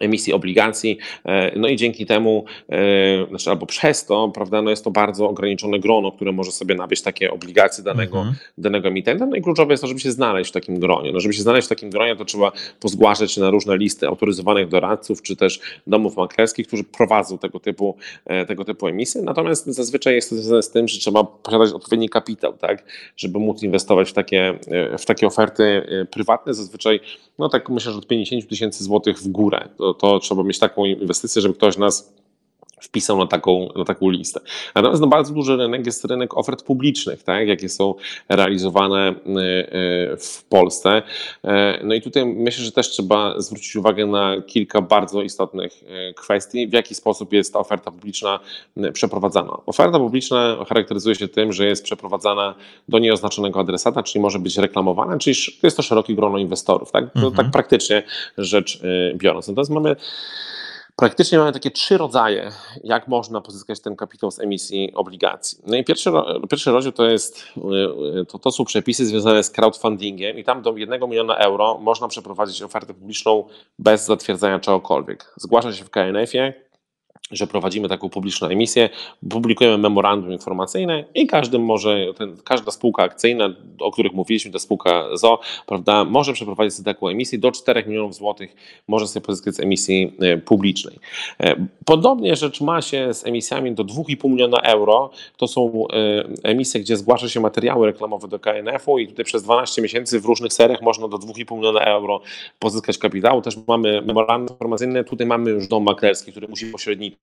emisji obligacji, e, no i dzięki temu, e, znaczy albo przez to, prawda, no jest to bardzo ograniczone grono, które może sobie nabyć takie obligacje danego, Mhm. danego emitenta, no i kluczowe jest to, żeby się znaleźć w takim gronie. No, żeby się znaleźć w takim gronie, to trzeba pozgłaszać się na różne listy autoryzowanych doradców, czy też domów maklerskich, którzy prowadzą tego typu, e, tego typu emisje, natomiast zazwyczaj jest to związane z tym, że trzeba posiadać odpowiedni kapitał, tak, żeby móc inwestować w takie, w takie oferty prywatne, zazwyczaj, no tak myślę, że od 50 tysięcy złotych w górę, to, to trzeba mieć taką inwestycję, żeby ktoś nas wpisał na taką, na taką listę. Natomiast no, bardzo duży rynek jest rynek ofert publicznych, tak, jakie są realizowane y, y, w Polsce. E, No i tutaj myślę, że też trzeba zwrócić uwagę na kilka bardzo istotnych y, kwestii, w jaki sposób jest ta oferta publiczna przeprowadzana. Oferta publiczna charakteryzuje się tym, że jest przeprowadzana do nieoznaczonego adresata, czyli może być reklamowana, czyli to jest to szerokie grono inwestorów, tak, Mhm. tak praktycznie rzecz biorąc. Natomiast mamy Praktycznie mamy takie trzy rodzaje, jak można pozyskać ten kapitał z emisji obligacji. No i pierwszy, pierwszy rozdział to, jest, y, to, to są przepisy związane z crowdfundingiem i tam do 1 miliona euro można przeprowadzić ofertę publiczną bez zatwierdzania czegokolwiek. Zgłasza się w KNF-ie, że prowadzimy taką publiczną emisję, publikujemy memorandum informacyjne i każdy może, ten, każda spółka akcyjna, o których mówiliśmy, ta spółka ZO, prawda, może przeprowadzić sobie taką emisję do 4 milionów złotych może sobie pozyskać z emisji e, publicznej. E, Podobnie rzecz ma się z emisjami do 2,5 miliona euro. To są e, emisje, gdzie zgłasza się materiały reklamowe do KNF-u i tutaj przez 12 miesięcy w różnych seriach można do 2,5 miliona euro pozyskać kapitału. Też mamy memorandum informacyjne, tutaj mamy już dom maklerski, który musi pośredniczyć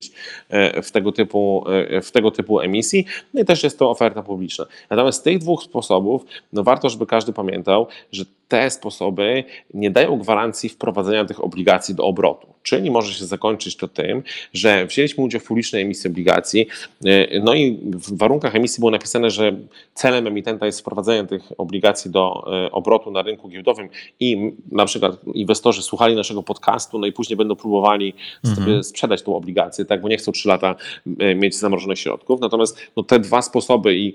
w tego typu, e, w tego typu emisji. No i też jest to oferta publiczna. Natomiast z tych dwóch sposobów, no warto, żeby każdy pamiętał, że te sposoby nie dają gwarancji wprowadzenia tych obligacji do obrotu. Czyli może się zakończyć to tym, że wzięliśmy udział w publicznej emisji obligacji, e, no i w warunkach emisji było napisane, że celem emitenta jest wprowadzenie tych obligacji do e, obrotu na rynku giełdowym i na przykład inwestorzy słuchali naszego podcastu, no i później będą próbowali Mhm. sprzedać tą obligację, tak, bo nie chcą 3 lata e, mieć zamrożonych środków. Natomiast no, te dwa sposoby i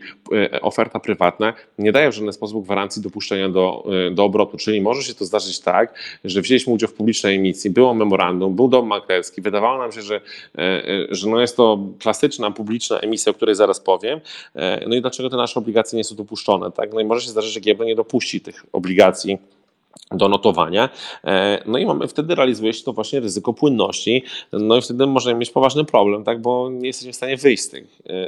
oferta prywatna nie dają w żaden sposób gwarancji dopuszczenia do, e, do obrotu. Czyli może się to zdarzyć tak, że wzięliśmy udział w publicznej emisji, było memorandum, był dom maklerski, wydawało nam się, że, e, e, że no jest to klasyczna publiczna emisja, o której zaraz powiem. E, No i dlaczego te nasze obligacje nie są dopuszczone? Tak? No i może się zdarzyć, że giełda nie dopuści tych obligacji do notowania. No i mamy wtedy realizuje się to właśnie ryzyko płynności. No i wtedy możemy mieć poważny problem, tak, bo nie jesteśmy w stanie wyjść z tych,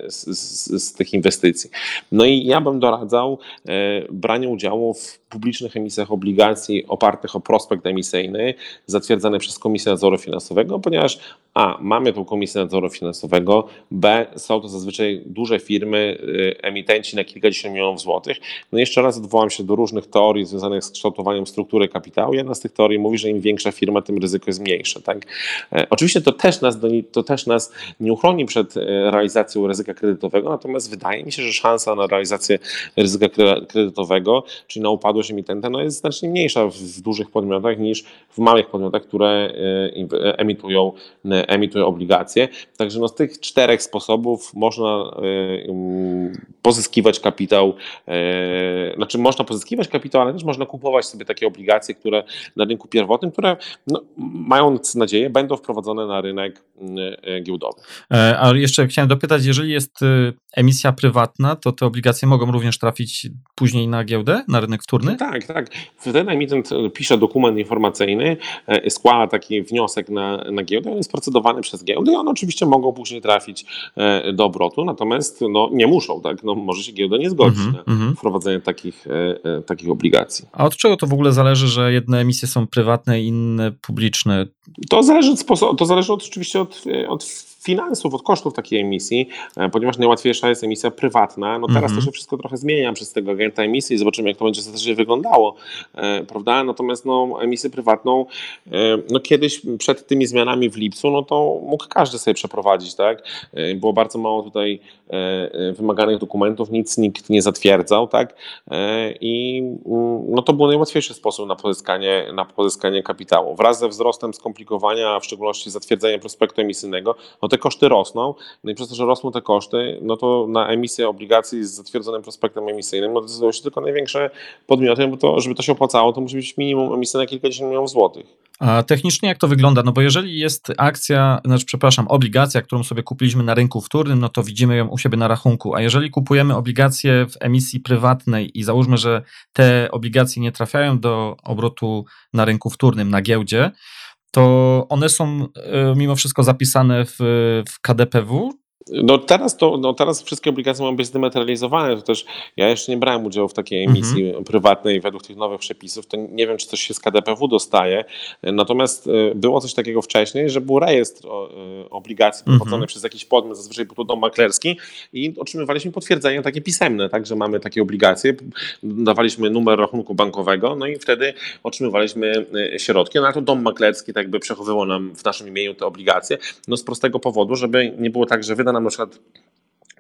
z, z, z tych inwestycji. No i ja bym doradzał branie udziału w publicznych emisjach obligacji opartych o prospekt emisyjny zatwierdzany przez Komisję Nadzoru Finansowego, ponieważ a. Mamy tą Komisję Nadzoru Finansowego, b. Są to zazwyczaj duże firmy, emitenci na kilkadziesiąt milionów złotych. No i jeszcze raz odwołam się do różnych teorii związanych z kształtowaniem struktury kapitału. Jedna z tych teorii mówi, że im większa firma, tym ryzyko jest mniejsze. Tak? E, oczywiście to też, nas to też nas nie uchroni przed e, realizacją ryzyka kredytowego, natomiast wydaje mi się, że szansa na realizację ryzyka kredytowego, czyli na upadłość emitenta, no jest znacznie mniejsza w dużych podmiotach niż w małych podmiotach, które e, emitują, emitują obligacje. Także no z tych czterech sposobów można pozyskiwać kapitał, znaczy można pozyskiwać kapitał, ale też można kupować sobie takie obligacje które na rynku pierwotnym, które no, mając nadzieję będą wprowadzone na rynek giełdowy. E, a jeszcze chciałem dopytać, jeżeli jest y, emisja prywatna, to te obligacje mogą również trafić później na giełdę, na rynek wtórny? Tak, tak. Wtedy emitent pisze dokument informacyjny, e, składa taki wniosek na, na giełdę, on jest procedowany przez giełdę i one oczywiście mogą później trafić do obrotu, natomiast no, nie muszą, tak? No, może się giełda nie zgodzić mm -hmm, na -hmm. wprowadzenie takich, takich obligacji. A od czego to w ogóle zależy? zależy, że jedne emisje są prywatne, inne publiczne? To zależy od sposobu, to zależy od, oczywiście od, od finansów, od kosztów takiej emisji, e, ponieważ najłatwiejsza jest emisja prywatna. No teraz -hmm. to się wszystko trochę zmienia przez tego agenta emisji i zobaczymy, jak to będzie ostatecznie wyglądało, e, prawda? Natomiast no, emisję prywatną, e, no kiedyś przed tymi zmianami w lipcu, no to mógł każdy sobie przeprowadzić, tak? Było bardzo mało tutaj wymaganych dokumentów, nic nikt nie zatwierdzał, tak? I mm, no to był najłatwiejszy sposób na pozyskanie, na pozyskanie kapitału. Wraz ze wzrostem skomplikowania, a w szczególności zatwierdzenia prospektu emisyjnego, no te koszty rosną, no i przez to, że rosną te koszty, no to na emisję obligacji z zatwierdzonym prospektem emisyjnym no decydują się tylko największe podmioty, bo to, żeby to się opłacało, to musi być minimum emisji na kilkadziesiąt milionów złotych. A technicznie jak to wygląda? No bo jeżeli jest akcja, znaczy przepraszam, obligacja, którą sobie kupiliśmy na rynku wtórnym, no to widzimy ją u siebie na rachunku, a jeżeli kupujemy obligacje w emisji prywatnej i załóżmy, że te obligacje nie trafiają do obrotu na rynku wtórnym, na giełdzie, to one są e, mimo wszystko zapisane w, w KDPW, no teraz, to, no teraz wszystkie obligacje mają być zdematerializowane. To też ja jeszcze nie brałem udziału w takiej emisji mhm. prywatnej według tych nowych przepisów. To nie wiem, czy coś się z KDPW dostaje. Natomiast e, było coś takiego wcześniej, że był rejestr e, obligacji mhm. prowadzony przez jakiś podmiot, zazwyczaj był to dom maklerski i otrzymywaliśmy potwierdzenie takie pisemne, tak, że mamy takie obligacje. Dawaliśmy numer rachunku bankowego, no i wtedy otrzymywaliśmy e, środki. No a to dom maklerski tak by przechowywał nam w naszym imieniu te obligacje. No z prostego powodu, żeby nie było tak, że wyda nam na przykład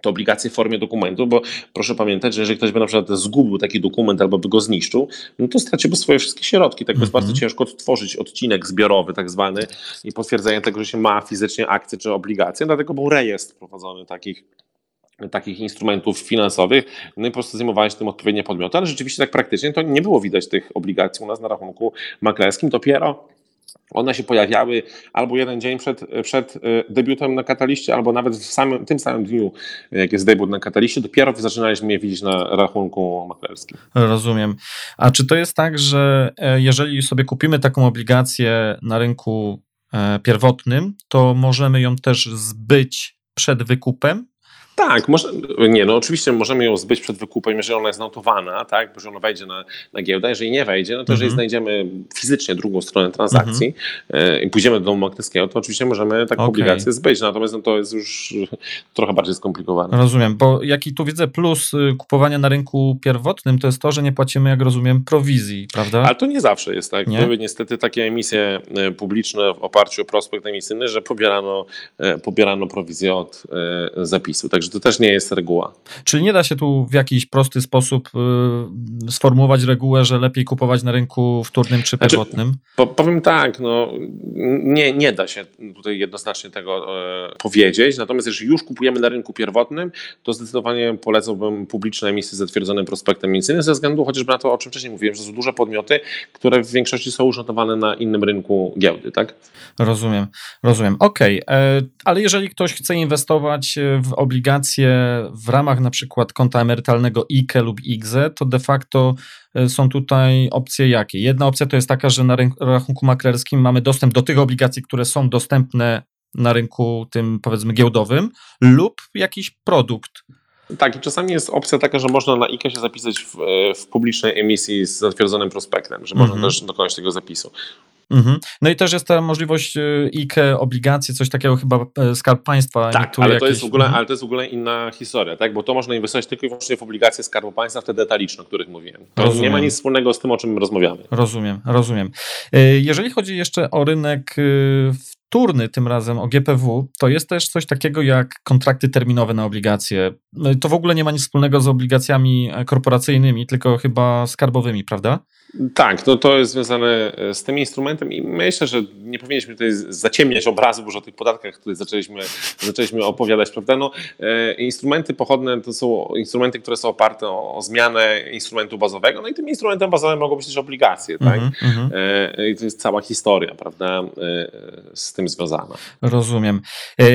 te obligacje w formie dokumentu, bo proszę pamiętać, że jeżeli ktoś by na przykład zgubił taki dokument albo by go zniszczył, no to straciłby swoje wszystkie środki. Tak mm -hmm. jest bardzo mhm. ciężko odtworzyć odcinek zbiorowy tak zwany i potwierdzenie tego, że się ma fizycznie akcje czy obligacje, dlatego był rejestr prowadzony takich takich instrumentów finansowych, no i po prostu zajmowały się tym odpowiednie podmioty, ale rzeczywiście tak praktycznie to nie było widać tych obligacji u nas na rachunku maklerskim, dopiero one się pojawiały albo jeden dzień przed, przed e, debiutem na kataliście, albo nawet w samym, tym samym dniu, jak jest debiut na kataliście, dopiero zaczynaliśmy je widzieć na rachunku maklerskim. Rozumiem. A czy to jest tak, że e, jeżeli sobie kupimy taką obligację na rynku e, pierwotnym, to możemy ją też zbyć przed wykupem? Tak, może, nie, no oczywiście możemy ją zbyć przed wykupem, jeżeli ona jest notowana, tak, bo że ona wejdzie na, na giełdę. Jeżeli nie wejdzie, no to jeżeli mhm. znajdziemy fizycznie drugą stronę transakcji mm i pójdziemy do domu maklerskiego, to oczywiście możemy taką okay. obligację zbyć. Natomiast no, to jest już trochę bardziej skomplikowane. Rozumiem, bo jaki tu widzę plus y, kupowania na rynku pierwotnym, to jest to, że nie płacimy, jak rozumiem, prowizji, prawda? Ale to nie zawsze jest tak. Nie? Były niestety takie emisje y, publiczne w oparciu o prospekt emisyjny, że pobierano, pobierano prowizję od zapisu. Także To też nie jest reguła. Czyli nie da się tu w jakiś prosty sposób y, sformułować regułę, że lepiej kupować na rynku wtórnym czy znaczy, pierwotnym? Znaczy, po, powiem tak, no, nie, nie da się tutaj jednoznacznie tego e, powiedzieć. Natomiast jeżeli już kupujemy na rynku pierwotnym, to zdecydowanie polecałbym publiczne emisje z zatwierdzonym prospektem emisyjnym ze względu chociażby na to, o czym wcześniej mówiłem, że są duże podmioty, które w większości są już notowane na innym rynku giełdy, tak? Rozumiem, rozumiem. Okej, okay. E, ale jeżeli ktoś chce inwestować w obligacje, obligacje w ramach na przykład konta emerytalnego IKE lub IGZE, to de facto e, są tutaj opcje jakie? Jedna opcja to jest taka, że na rachunku maklerskim mamy dostęp do tych obligacji, które są dostępne na rynku tym powiedzmy giełdowym lub jakiś produkt. Tak, i czasami jest opcja taka, że można na IKE się zapisać w, e, w publicznej emisji z zatwierdzonym prospektem, że można mm -hmm. też dokonać tego zapisu. Mhm. No i też jest ta możliwość y, IKE, obligacje, coś takiego chyba e, Skarb Państwa. Tak, ale, jakieś... to jest w ogóle, mhm. ale to jest w ogóle inna historia, tak? bo to można inwestować tylko i wyłącznie w obligacje Skarbu Państwa, w te detaliczne, o których mówiłem. To rozumiem. nie ma nic wspólnego z tym, o czym rozmawiamy. Rozumiem, rozumiem. E, jeżeli chodzi jeszcze o rynek y, wtórny, tym razem o GPW, to jest też coś takiego jak kontrakty terminowe na obligacje. No to w ogóle nie ma nic wspólnego z obligacjami korporacyjnymi, tylko chyba skarbowymi, prawda? Tak, to, to jest związane e, z tym instrumentem i myślę, że nie powinniśmy tutaj zaciemniać obrazu, bo już o tych podatkach, które zaczęliśmy, zaczęliśmy opowiadać, prawda? No, e, instrumenty pochodne to są instrumenty, które są oparte o, o, zmianę instrumentu bazowego, no i tym instrumentem bazowym mogą być też obligacje, tak? Mm -hmm. I to jest cała historia, prawda, z tym związana. Rozumiem.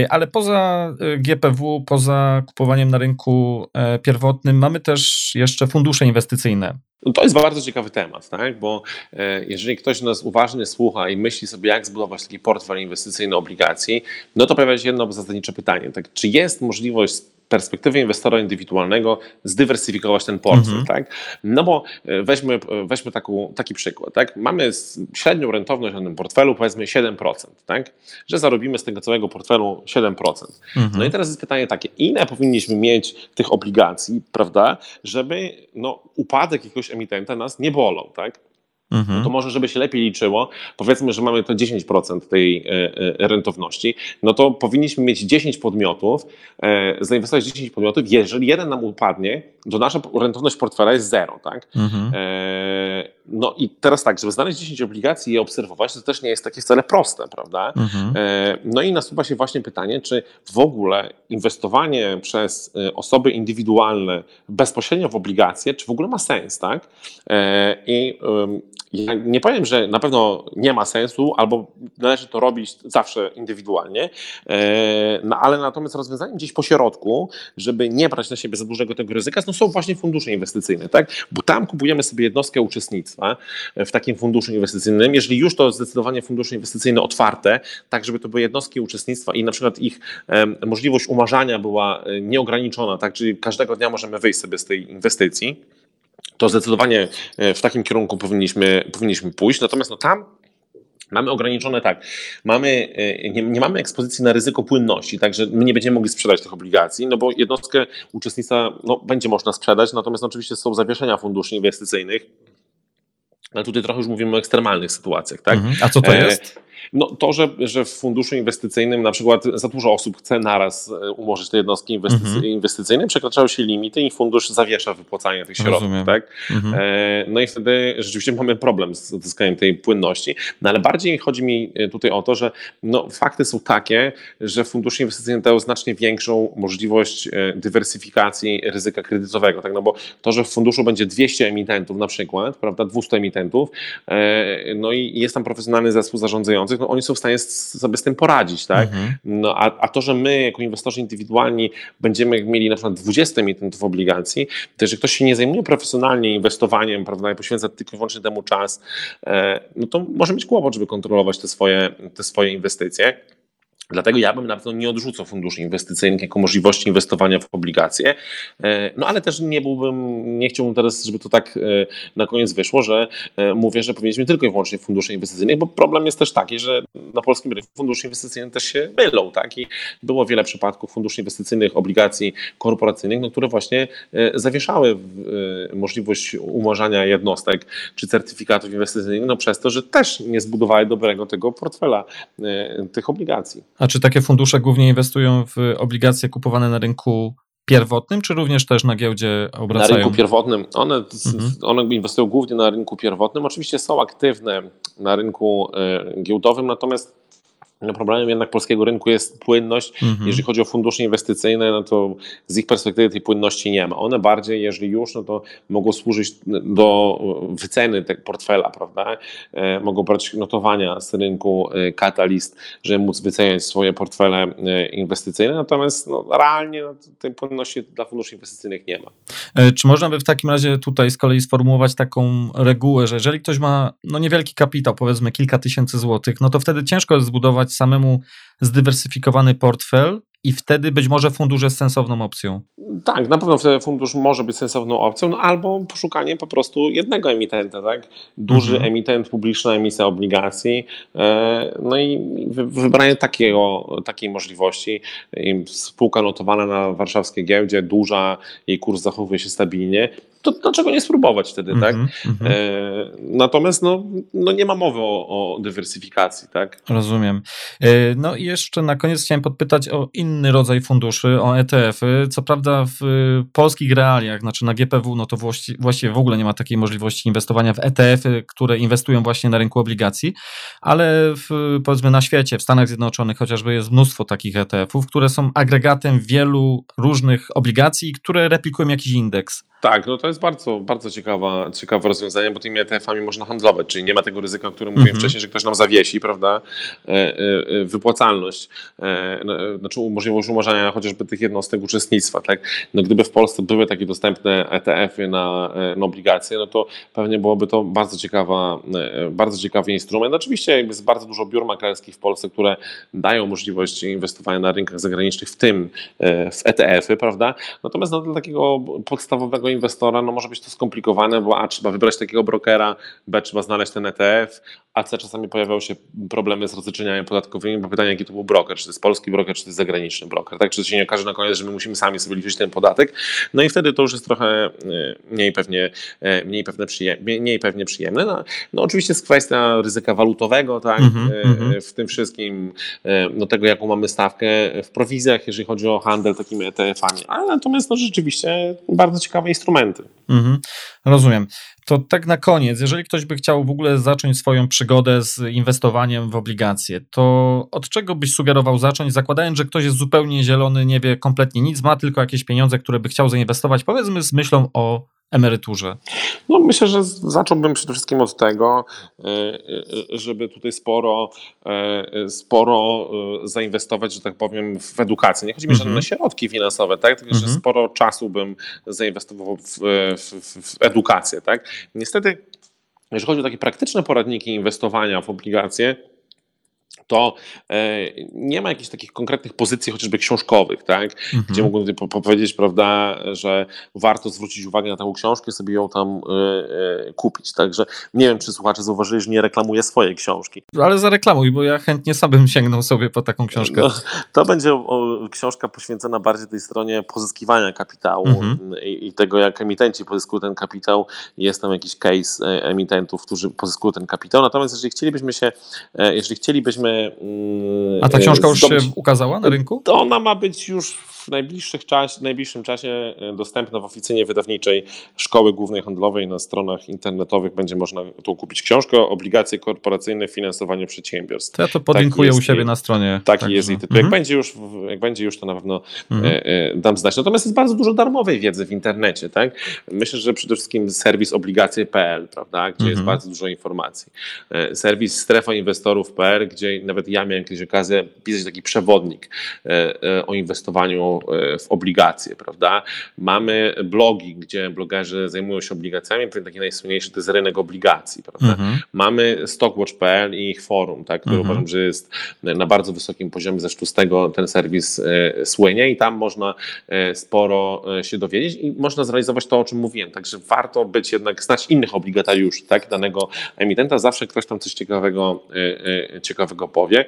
Ale poza GPW, poza kupowaniem na rynku pierwotnym, mamy też jeszcze fundusze inwestycyjne. No to jest bardzo ciekawy temat, tak? bo e, jeżeli ktoś nas uważnie słucha i myśli sobie, jak zbudować taki portfel inwestycyjny obligacji, no to pojawia się jedno zasadnicze pytanie. Tak? Czy jest możliwość perspektywy inwestora indywidualnego zdywersyfikować ten portfel, mhm. tak? No bo e, weźmy, e, weźmy taką, taki przykład, tak? Mamy średnią rentowność na tym portfelu powiedzmy 7%, tak? Że zarobimy z tego całego portfelu 7%. Mhm. No i teraz jest pytanie takie, ile powinniśmy mieć tych obligacji, prawda, żeby no, upadek jakiegoś emitenta nas nie bolał, tak? Mhm. to może, żeby się lepiej liczyło, powiedzmy, że mamy to 10% tej e, e, rentowności, no to powinniśmy mieć 10 podmiotów, e, zainwestować 10 podmiotów, jeżeli jeden nam upadnie, to nasza rentowność portfela jest zero, tak? Mhm. No i teraz tak, żeby znaleźć 10 obligacji i je obserwować, to też nie jest takie wcale proste, prawda? Mhm. No i nasuwa się właśnie pytanie, czy w ogóle inwestowanie przez osoby indywidualne bezpośrednio w obligacje, czy w ogóle ma sens, tak? I ja nie powiem, że na pewno nie ma sensu, albo należy to robić zawsze indywidualnie, e, no ale natomiast rozwiązaniem gdzieś po środku, żeby nie brać na siebie za dużego tego ryzyka, no są właśnie fundusze inwestycyjne, tak? Bo tam kupujemy sobie jednostkę uczestnictwa w takim funduszu inwestycyjnym. Jeżeli już to zdecydowanie fundusze inwestycyjne otwarte, tak żeby to były jednostki uczestnictwa i na przykład ich możliwość umarzania była e, nieograniczona, tak? Czyli każdego dnia możemy wyjść sobie z tej inwestycji to zdecydowanie e, w takim kierunku powinniśmy, powinniśmy pójść. Natomiast no tam Mamy ograniczone tak, mamy, e, nie, nie, mamy ekspozycji na ryzyko płynności, także my nie będziemy mogli sprzedać tych obligacji, no bo jednostkę uczestnictwa no, będzie można sprzedać, natomiast oczywiście są zawieszenia funduszy inwestycyjnych. Ale tutaj trochę już mówimy o ekstremalnych sytuacjach, tak? Mhm. A co to e, jest? No to, że, że w funduszu inwestycyjnym na przykład za dużo osób chce naraz e, umorzyć te jednostki inwestycy mhm. inwestycyjne, przekraczają się limity i fundusz zawiesza wypłacanie tych środków. Rozumiem. Tak? Mhm. E, no i wtedy rzeczywiście mamy problem z odyskaniem tej płynności. No ale bardziej chodzi mi e, tutaj o to, że no, fakty są takie, że fundusze inwestycyjne dają znacznie większą możliwość dywersyfikacji ryzyka kredytowego. Tak? No bo to, że w funduszu będzie 200 emitentów na przykład, prawda, 200 emitentów, no i jest tam profesjonalny zespół zarządzający, no oni są w stanie sobie z tym poradzić, tak? Mhm. No, a, a to, że my jako inwestorzy indywidualni będziemy mieli na przykład 20 emitentów obligacji, to jeżeli ktoś się nie zajmuje profesjonalnie inwestowaniem, prawda, i poświęca tylko i wyłącznie temu czas, e, no to może mieć kłopot, żeby kontrolować te swoje, te swoje inwestycje. Dlatego ja bym na pewno nie odrzucał funduszy inwestycyjnych jako możliwości inwestowania w obligacje. E, no ale też nie byłbym, nie chciałbym teraz, żeby to tak e, na koniec wyszło, że e, mówię, że powinniśmy tylko i wyłącznie fundusze inwestycyjnych, bo problem jest też taki, że na polskim rynku fundusze inwestycyjne też się mylą, tak? I było wiele przypadków funduszy inwestycyjnych, obligacji korporacyjnych, no, które właśnie zawieszały możliwość umorzania jednostek czy certyfikatów inwestycyjnych, no przez to, że też nie zbudowały dobrego tego portfela tych obligacji. A czy takie fundusze głównie inwestują w obligacje kupowane na rynku pierwotnym, czy również też na giełdzie obracają? Na rynku pierwotnym. One, mhm. one inwestują głównie na rynku pierwotnym. Oczywiście są aktywne na rynku e, giełdowym, natomiast no problemem jednak polskiego rynku jest płynność. Mhm. Jeżeli chodzi o fundusze inwestycyjne, no to z ich perspektywy tej płynności nie ma. One bardziej, jeżeli już, no to mogą służyć do wyceny tego portfela, prawda? E, mogą brać notowania z rynku e, katalist, żeby móc wyceniać swoje portfele e, inwestycyjne, natomiast no, realnie no, tej płynności dla funduszy inwestycyjnych nie ma. Czy można by w takim razie tutaj z kolei sformułować taką regułę, że jeżeli ktoś ma no, niewielki kapitał, powiedzmy kilka tysięcy złotych, no to wtedy ciężko jest zbudować samemu zdywersyfikowany portfel i wtedy być może fundusz jest sensowną opcją. Tak, na pewno wtedy fundusz może być sensowną opcją, no albo poszukanie po prostu jednego emitenta, tak? Duży mhm. emitent, publiczna emisja obligacji, e, no i wybranie takiego, takiej możliwości. Spółka notowana na warszawskiej giełdzie, duża, jej kurs zachowuje się stabilnie, to dlaczego nie spróbować wtedy, mm -hmm, tak? Mm -hmm. E, natomiast no, no nie ma mowy o, o dywersyfikacji, tak? Rozumiem. E, no i jeszcze na koniec chciałem podpytać o inny rodzaj funduszy, o ETF-y. Co prawda w polskich realiach, znaczy na GPW, no to właści właściwie w ogóle nie ma takiej możliwości inwestowania w ETF-y, które inwestują właśnie na rynku obligacji, ale w, powiedzmy na świecie, w Stanach Zjednoczonych chociażby jest mnóstwo takich ETF-ów, które są agregatem wielu różnych obligacji, które replikują jakiś indeks. Tak, no to jest bardzo, bardzo ciekawa, ciekawe rozwiązanie, bo tymi ETF-ami można handlować, czyli nie ma tego ryzyka, o którym mówiłem -hmm. wcześniej, że ktoś nam zawiesi, prawda, e, e, e, wypłacalność, no, znaczy możliwość umorzenia chociażby tych jednostek uczestnictwa, tak. No gdyby w Polsce były takie dostępne ETF-y na, na obligacje, no to pewnie byłoby to bardzo ciekawa, bardzo ciekawy instrument. Oczywiście jest bardzo dużo biur maklerskich w Polsce, które dają możliwość inwestowania na rynkach zagranicznych, w tym w ETF-y, prawda, natomiast no, dla takiego podstawowego inwestora no może być to skomplikowane, bo A trzeba wybrać takiego brokera, B trzeba znaleźć ten ETF, a C czasami pojawiają się problemy z rozliczeniami podatkowymi, bo pytanie, jaki to był broker, czy to jest polski broker, czy to jest zagraniczny broker, tak? Czy to się nie okaże na koniec, że my musimy sami sobie liczyć ten podatek, no i wtedy to już jest trochę e, mniej pewnie, e, mniej pewnie, przyjemne, mniej pewnie przyjemne. No, no oczywiście jest kwestia ryzyka walutowego, tak? Mm -hmm. W tym wszystkim, no tego, jaką mamy stawkę w prowizjach, jeżeli chodzi o handel takimi ETF-ami, ale natomiast no rzeczywiście bardzo ciekawe instrumenty. Mhm, rozumiem. To tak na koniec, jeżeli ktoś by chciał w ogóle zacząć swoją przygodę z inwestowaniem w obligacje, to od czego byś sugerował zacząć, zakładając, że ktoś jest zupełnie zielony, nie wie kompletnie nic, ma tylko jakieś pieniądze, które by chciał zainwestować, powiedzmy z myślą o emeryturze? No myślę, że zacząłbym przede wszystkim od tego, e, e, żeby tutaj sporo, e, sporo zainwestować, że tak powiem, w edukację. Nie chodzi mi o żadne mhm. środki finansowe, tak? tylko że mhm. sporo czasu bym zainwestował w, w, w edukację. Tak? Niestety, jeżeli chodzi o takie praktyczne poradniki inwestowania w obligacje, to e, nie ma jakichś takich konkretnych pozycji, chociażby książkowych, tak? Mhm. gdzie mógłbym powiedzieć, prawda, że warto zwrócić uwagę na taką książkę, sobie ją tam e, e, kupić. Także nie wiem, czy słuchacze zauważyli, że nie reklamuję swojej książki. Ale zareklamuj, bo ja chętnie sam bym sięgnął sobie po taką książkę. No, to będzie książka poświęcona bardziej tej stronie pozyskiwania kapitału mhm. i, i, tego, jak emitenci pozyskują ten kapitał. Jest tam jakiś case emitentów, którzy pozyskują ten kapitał. Natomiast jeżeli chcielibyśmy się, jeżeli chcielibyśmy a ta książka już zdobyć... się ukazała na rynku? To ona ma być już w najbliższych czas, najbliższym czasie e, dostępna w oficynie wydawniczej Szkoły Głównej Handlowej. Na stronach internetowych będzie można tu kupić książkę Obligacje korporacyjne finansowanie przedsiębiorstw. Ja to podlinkuję u siebie na stronie. Taki tak, jest jej tytuł. Jak, mhm. będzie już, jak będzie już, to na pewno mhm. E, e, dam znać. Natomiast jest bardzo dużo darmowej wiedzy w internecie. Tak? Myślę, że przede wszystkim serwis obligacje.pl, prawda? gdzie jest mhm. bardzo dużo informacji. Serwis strefainwestorów.pl, gdzie nawet ja miałem kiedyś okazję pisać taki przewodnik o inwestowaniu E, w obligacje, prawda? Mamy blogi, gdzie blogerzy zajmują się obligacjami, taki najsłynniejszy to jest rynek obligacji, prawda? Mhm. Mamy stockwatch.pl i ich forum, tak, który mhm. uważam, że jest na bardzo wysokim poziomie, zresztą z tego ten serwis e, słynie i tam można e, sporo się dowiedzieć i można zrealizować to, o czym mówiłem, także warto być jednak, znać innych obligatariuszy, tak, danego emitenta, zawsze ktoś tam coś ciekawego, ciekawego powie.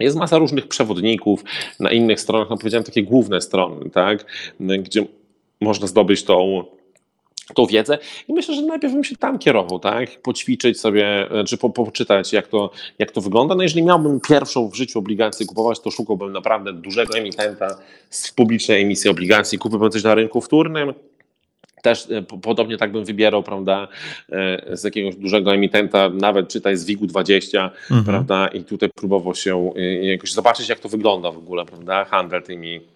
Jest masa różnych przewodników na innych stronach, no powiedziałem takie główne strony, tak, gdzie można zdobyć tą tą wiedzę i myślę, że najpierw bym się tam kierował, tak? Poćwiczyć sobie, czy po, poczytać, jak to, jak to wygląda. No jeżeli miałbym pierwszą w życiu obligację kupować, to szukałbym naprawdę dużego emitenta z publicznej emisji obligacji, kupiłbym coś na rynku wtórnym, też podobnie tak bym wybierał, prawda, z jakiegoś dużego emitenta, nawet czytaj z WIG-20, mhm. prawda, i tutaj próbował się jakoś zobaczyć, jak to wygląda w ogóle, prawda, handel tymi E,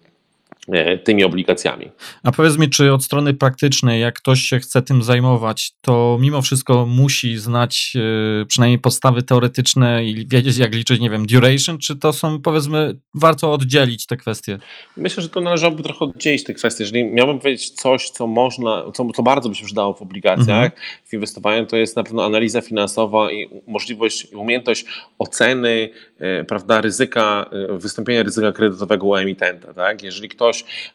tymi obligacjami. A powiedz mi, czy od strony praktycznej, jak ktoś się chce tym zajmować, to mimo wszystko musi znać e, przynajmniej podstawy teoretyczne i wiedzieć, jak liczyć, nie wiem, duration, czy to są, powiedzmy, warto oddzielić te kwestie? Myślę, że to należałoby trochę oddzielić te kwestie. Jeżeli miałbym powiedzieć coś, co można, co, co bardzo by się przydało w obligacjach, mhm. w inwestowaniu, to jest na pewno analiza finansowa i możliwość, i umiejętność oceny, e, prawda, ryzyka, wystąpienia ryzyka kredytowego u emitenta, tak? Jeżeli ktoś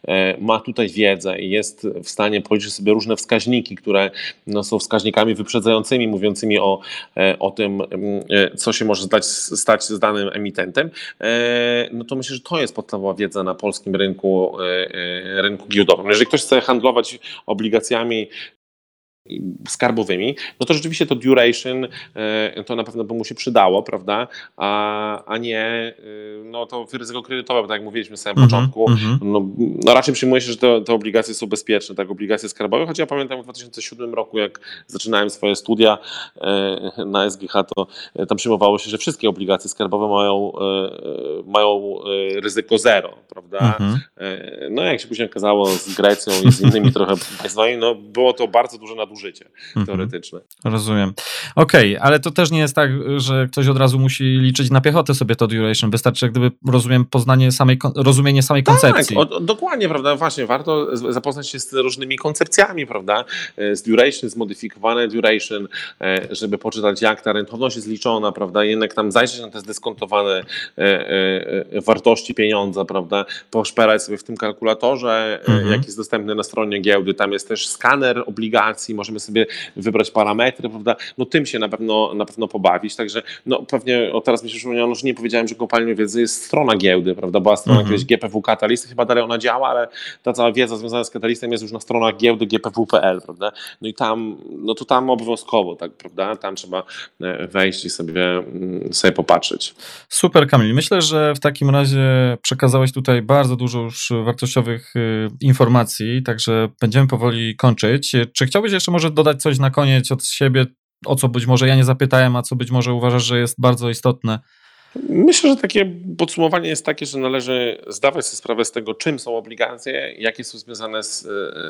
E, ma tutaj wiedzę i jest w stanie policzyć sobie różne wskaźniki, które no, są wskaźnikami wyprzedzającymi, mówiącymi o, e, o tym, mm, e, co się może stać z danym emitentem, no to myślę, że to jest podstawowa wiedza na polskim rynku, rynku giełdowym. Jeżeli ktoś chce handlować obligacjami skarbowymi, no to rzeczywiście to duration e, to na pewno by mu się przydało, prawda, a, a nie e, no to ryzyko kredytowe, bo tak jak mówiliśmy na samym mm -hmm, początku, mm -hmm. no, no, raczej przyjmuje się, że te, te, obligacje są bezpieczne, tak, obligacje skarbowe, choć ja pamiętam w 2007 roku, jak zaczynałem swoje studia e, na SGH, to tam przyjmowało się, że wszystkie obligacje skarbowe mają, mają ryzyko zero, prawda, mm -hmm. no jak się później okazało z Grecją i z innymi trochę państwami, no było to bardzo duże nadużycie użycie mhm. teoretyczne. Rozumiem. Okej, okay, ale to też nie jest tak, że ktoś od razu musi liczyć na piechotę sobie to duration. Wystarczy, jak gdyby, rozumiem, poznanie samej, rozumienie samej tak, koncepcji. Tak, o, dokładnie, prawda? Właśnie, warto zapoznać się z różnymi koncepcjami, prawda? Z duration, zmodyfikowane duration, e, żeby poczytać, jak ta rentowność jest liczona, prawda? Jednak tam zajrzeć na te zdyskontowane e, e, wartości pieniądza, prawda? Poszperać sobie w tym kalkulatorze, mhm. jak jest dostępny na stronie giełdy. Tam jest też skaner obligacji, możemy sobie wybrać parametry, prawda? No tym się na pewno, na pewno pobawić, także no pewnie o teraz mi się przypomniało, że nie powiedziałem, że kopalnią wiedzy jest strona giełdy, prawda? Była strona mhm. jakiegoś GPW Catalyst, chyba dalej ona działa, ale ta cała wiedza związana z Catalystem jest już na stronach giełdy gpw.pl, prawda? No i tam, no to tam obowiązkowo, tak, prawda? Tam trzeba e, wejść i sobie, mm, sobie popatrzeć. Super, Kamil. Myślę, że w takim razie przekazałeś tutaj bardzo dużo już wartościowych y, informacji, także będziemy powoli kończyć. Czy chciałbyś jeszcze może dodać coś na koniec od siebie, o co być może ja nie zapytałem, a co być może uważasz, że jest bardzo istotne Myślę, że takie podsumowanie jest takie, że należy zdawać sobie sprawę z tego, czym są obligacje, jakie są związane z,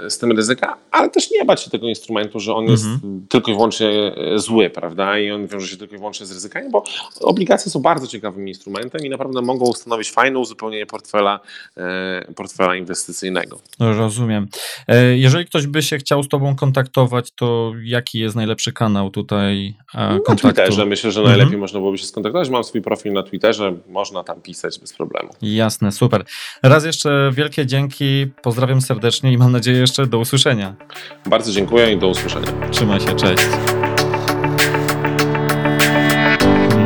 z tym ryzyka, ale też nie bać się tego instrumentu, że on jest mhm. tylko i wyłącznie zły, prawda? I on wiąże się tylko i wyłącznie z ryzykami, bo obligacje są bardzo ciekawym instrumentem i naprawdę mogą stanowić fajne uzupełnienie portfela, e, portfela inwestycyjnego. Rozumiem. E, jeżeli ktoś by się chciał z Tobą kontaktować, to jaki jest najlepszy kanał tutaj kontaktu? Na Twitterze myślę, że najlepiej mhm. można byłoby się skontaktować. Mam swój profil na Twitterze, można tam pisać bez problemu. Jasne, super. Raz jeszcze wielkie dzięki, pozdrawiam serdecznie i mam nadzieję jeszcze do usłyszenia. Bardzo dziękuję i do usłyszenia. Trzymaj się, cześć.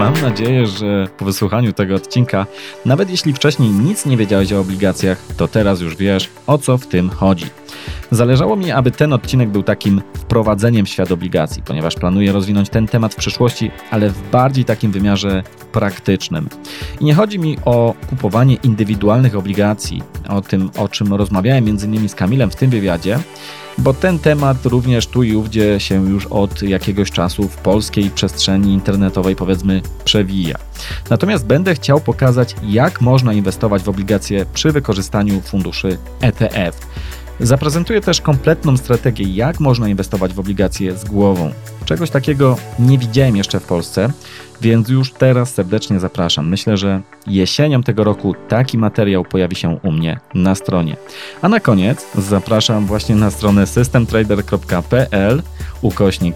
Mam nadzieję, że po wysłuchaniu tego odcinka, nawet jeśli wcześniej nic nie wiedziałeś o obligacjach, to teraz już wiesz, o co w tym chodzi. Zależało mi, aby ten odcinek był takim wprowadzeniem w świat obligacji, ponieważ planuję rozwinąć ten temat w przyszłości, ale w bardziej takim wymiarze praktycznym. I nie chodzi mi o kupowanie indywidualnych obligacji, o tym, o czym rozmawiałem m.in. z Kamilem w tym wywiadzie, bo ten temat również tu i ówdzie się już od jakiegoś czasu w polskiej przestrzeni internetowej powiedzmy przewija. Natomiast będę chciał pokazać, jak można inwestować w obligacje przy wykorzystaniu funduszy ETF. Zaprezentuję też kompletną strategię, jak można inwestować w obligacje z głową. Czegoś takiego nie widziałem jeszcze w Polsce, więc już teraz serdecznie zapraszam. Myślę, że jesienią tego roku taki materiał pojawi się u mnie na stronie. A na koniec zapraszam właśnie na stronę systemtrader.pl ukośnik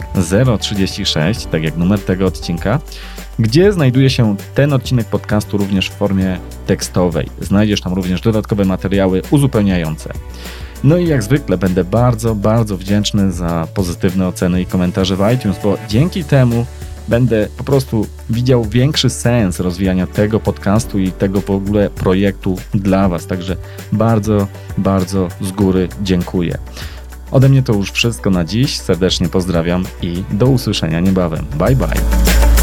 036, tak jak numer tego odcinka, gdzie znajduje się ten odcinek podcastu również w formie tekstowej. Znajdziesz tam również dodatkowe materiały uzupełniające. No i jak zwykle będę bardzo, bardzo wdzięczny za pozytywne oceny i komentarze w iTunes, bo dzięki temu będę po prostu widział większy sens rozwijania tego podcastu i tego w ogóle projektu dla Was. Także bardzo, bardzo z góry dziękuję. Ode mnie to już wszystko na dziś. Serdecznie pozdrawiam i do usłyszenia niebawem. Bye bye.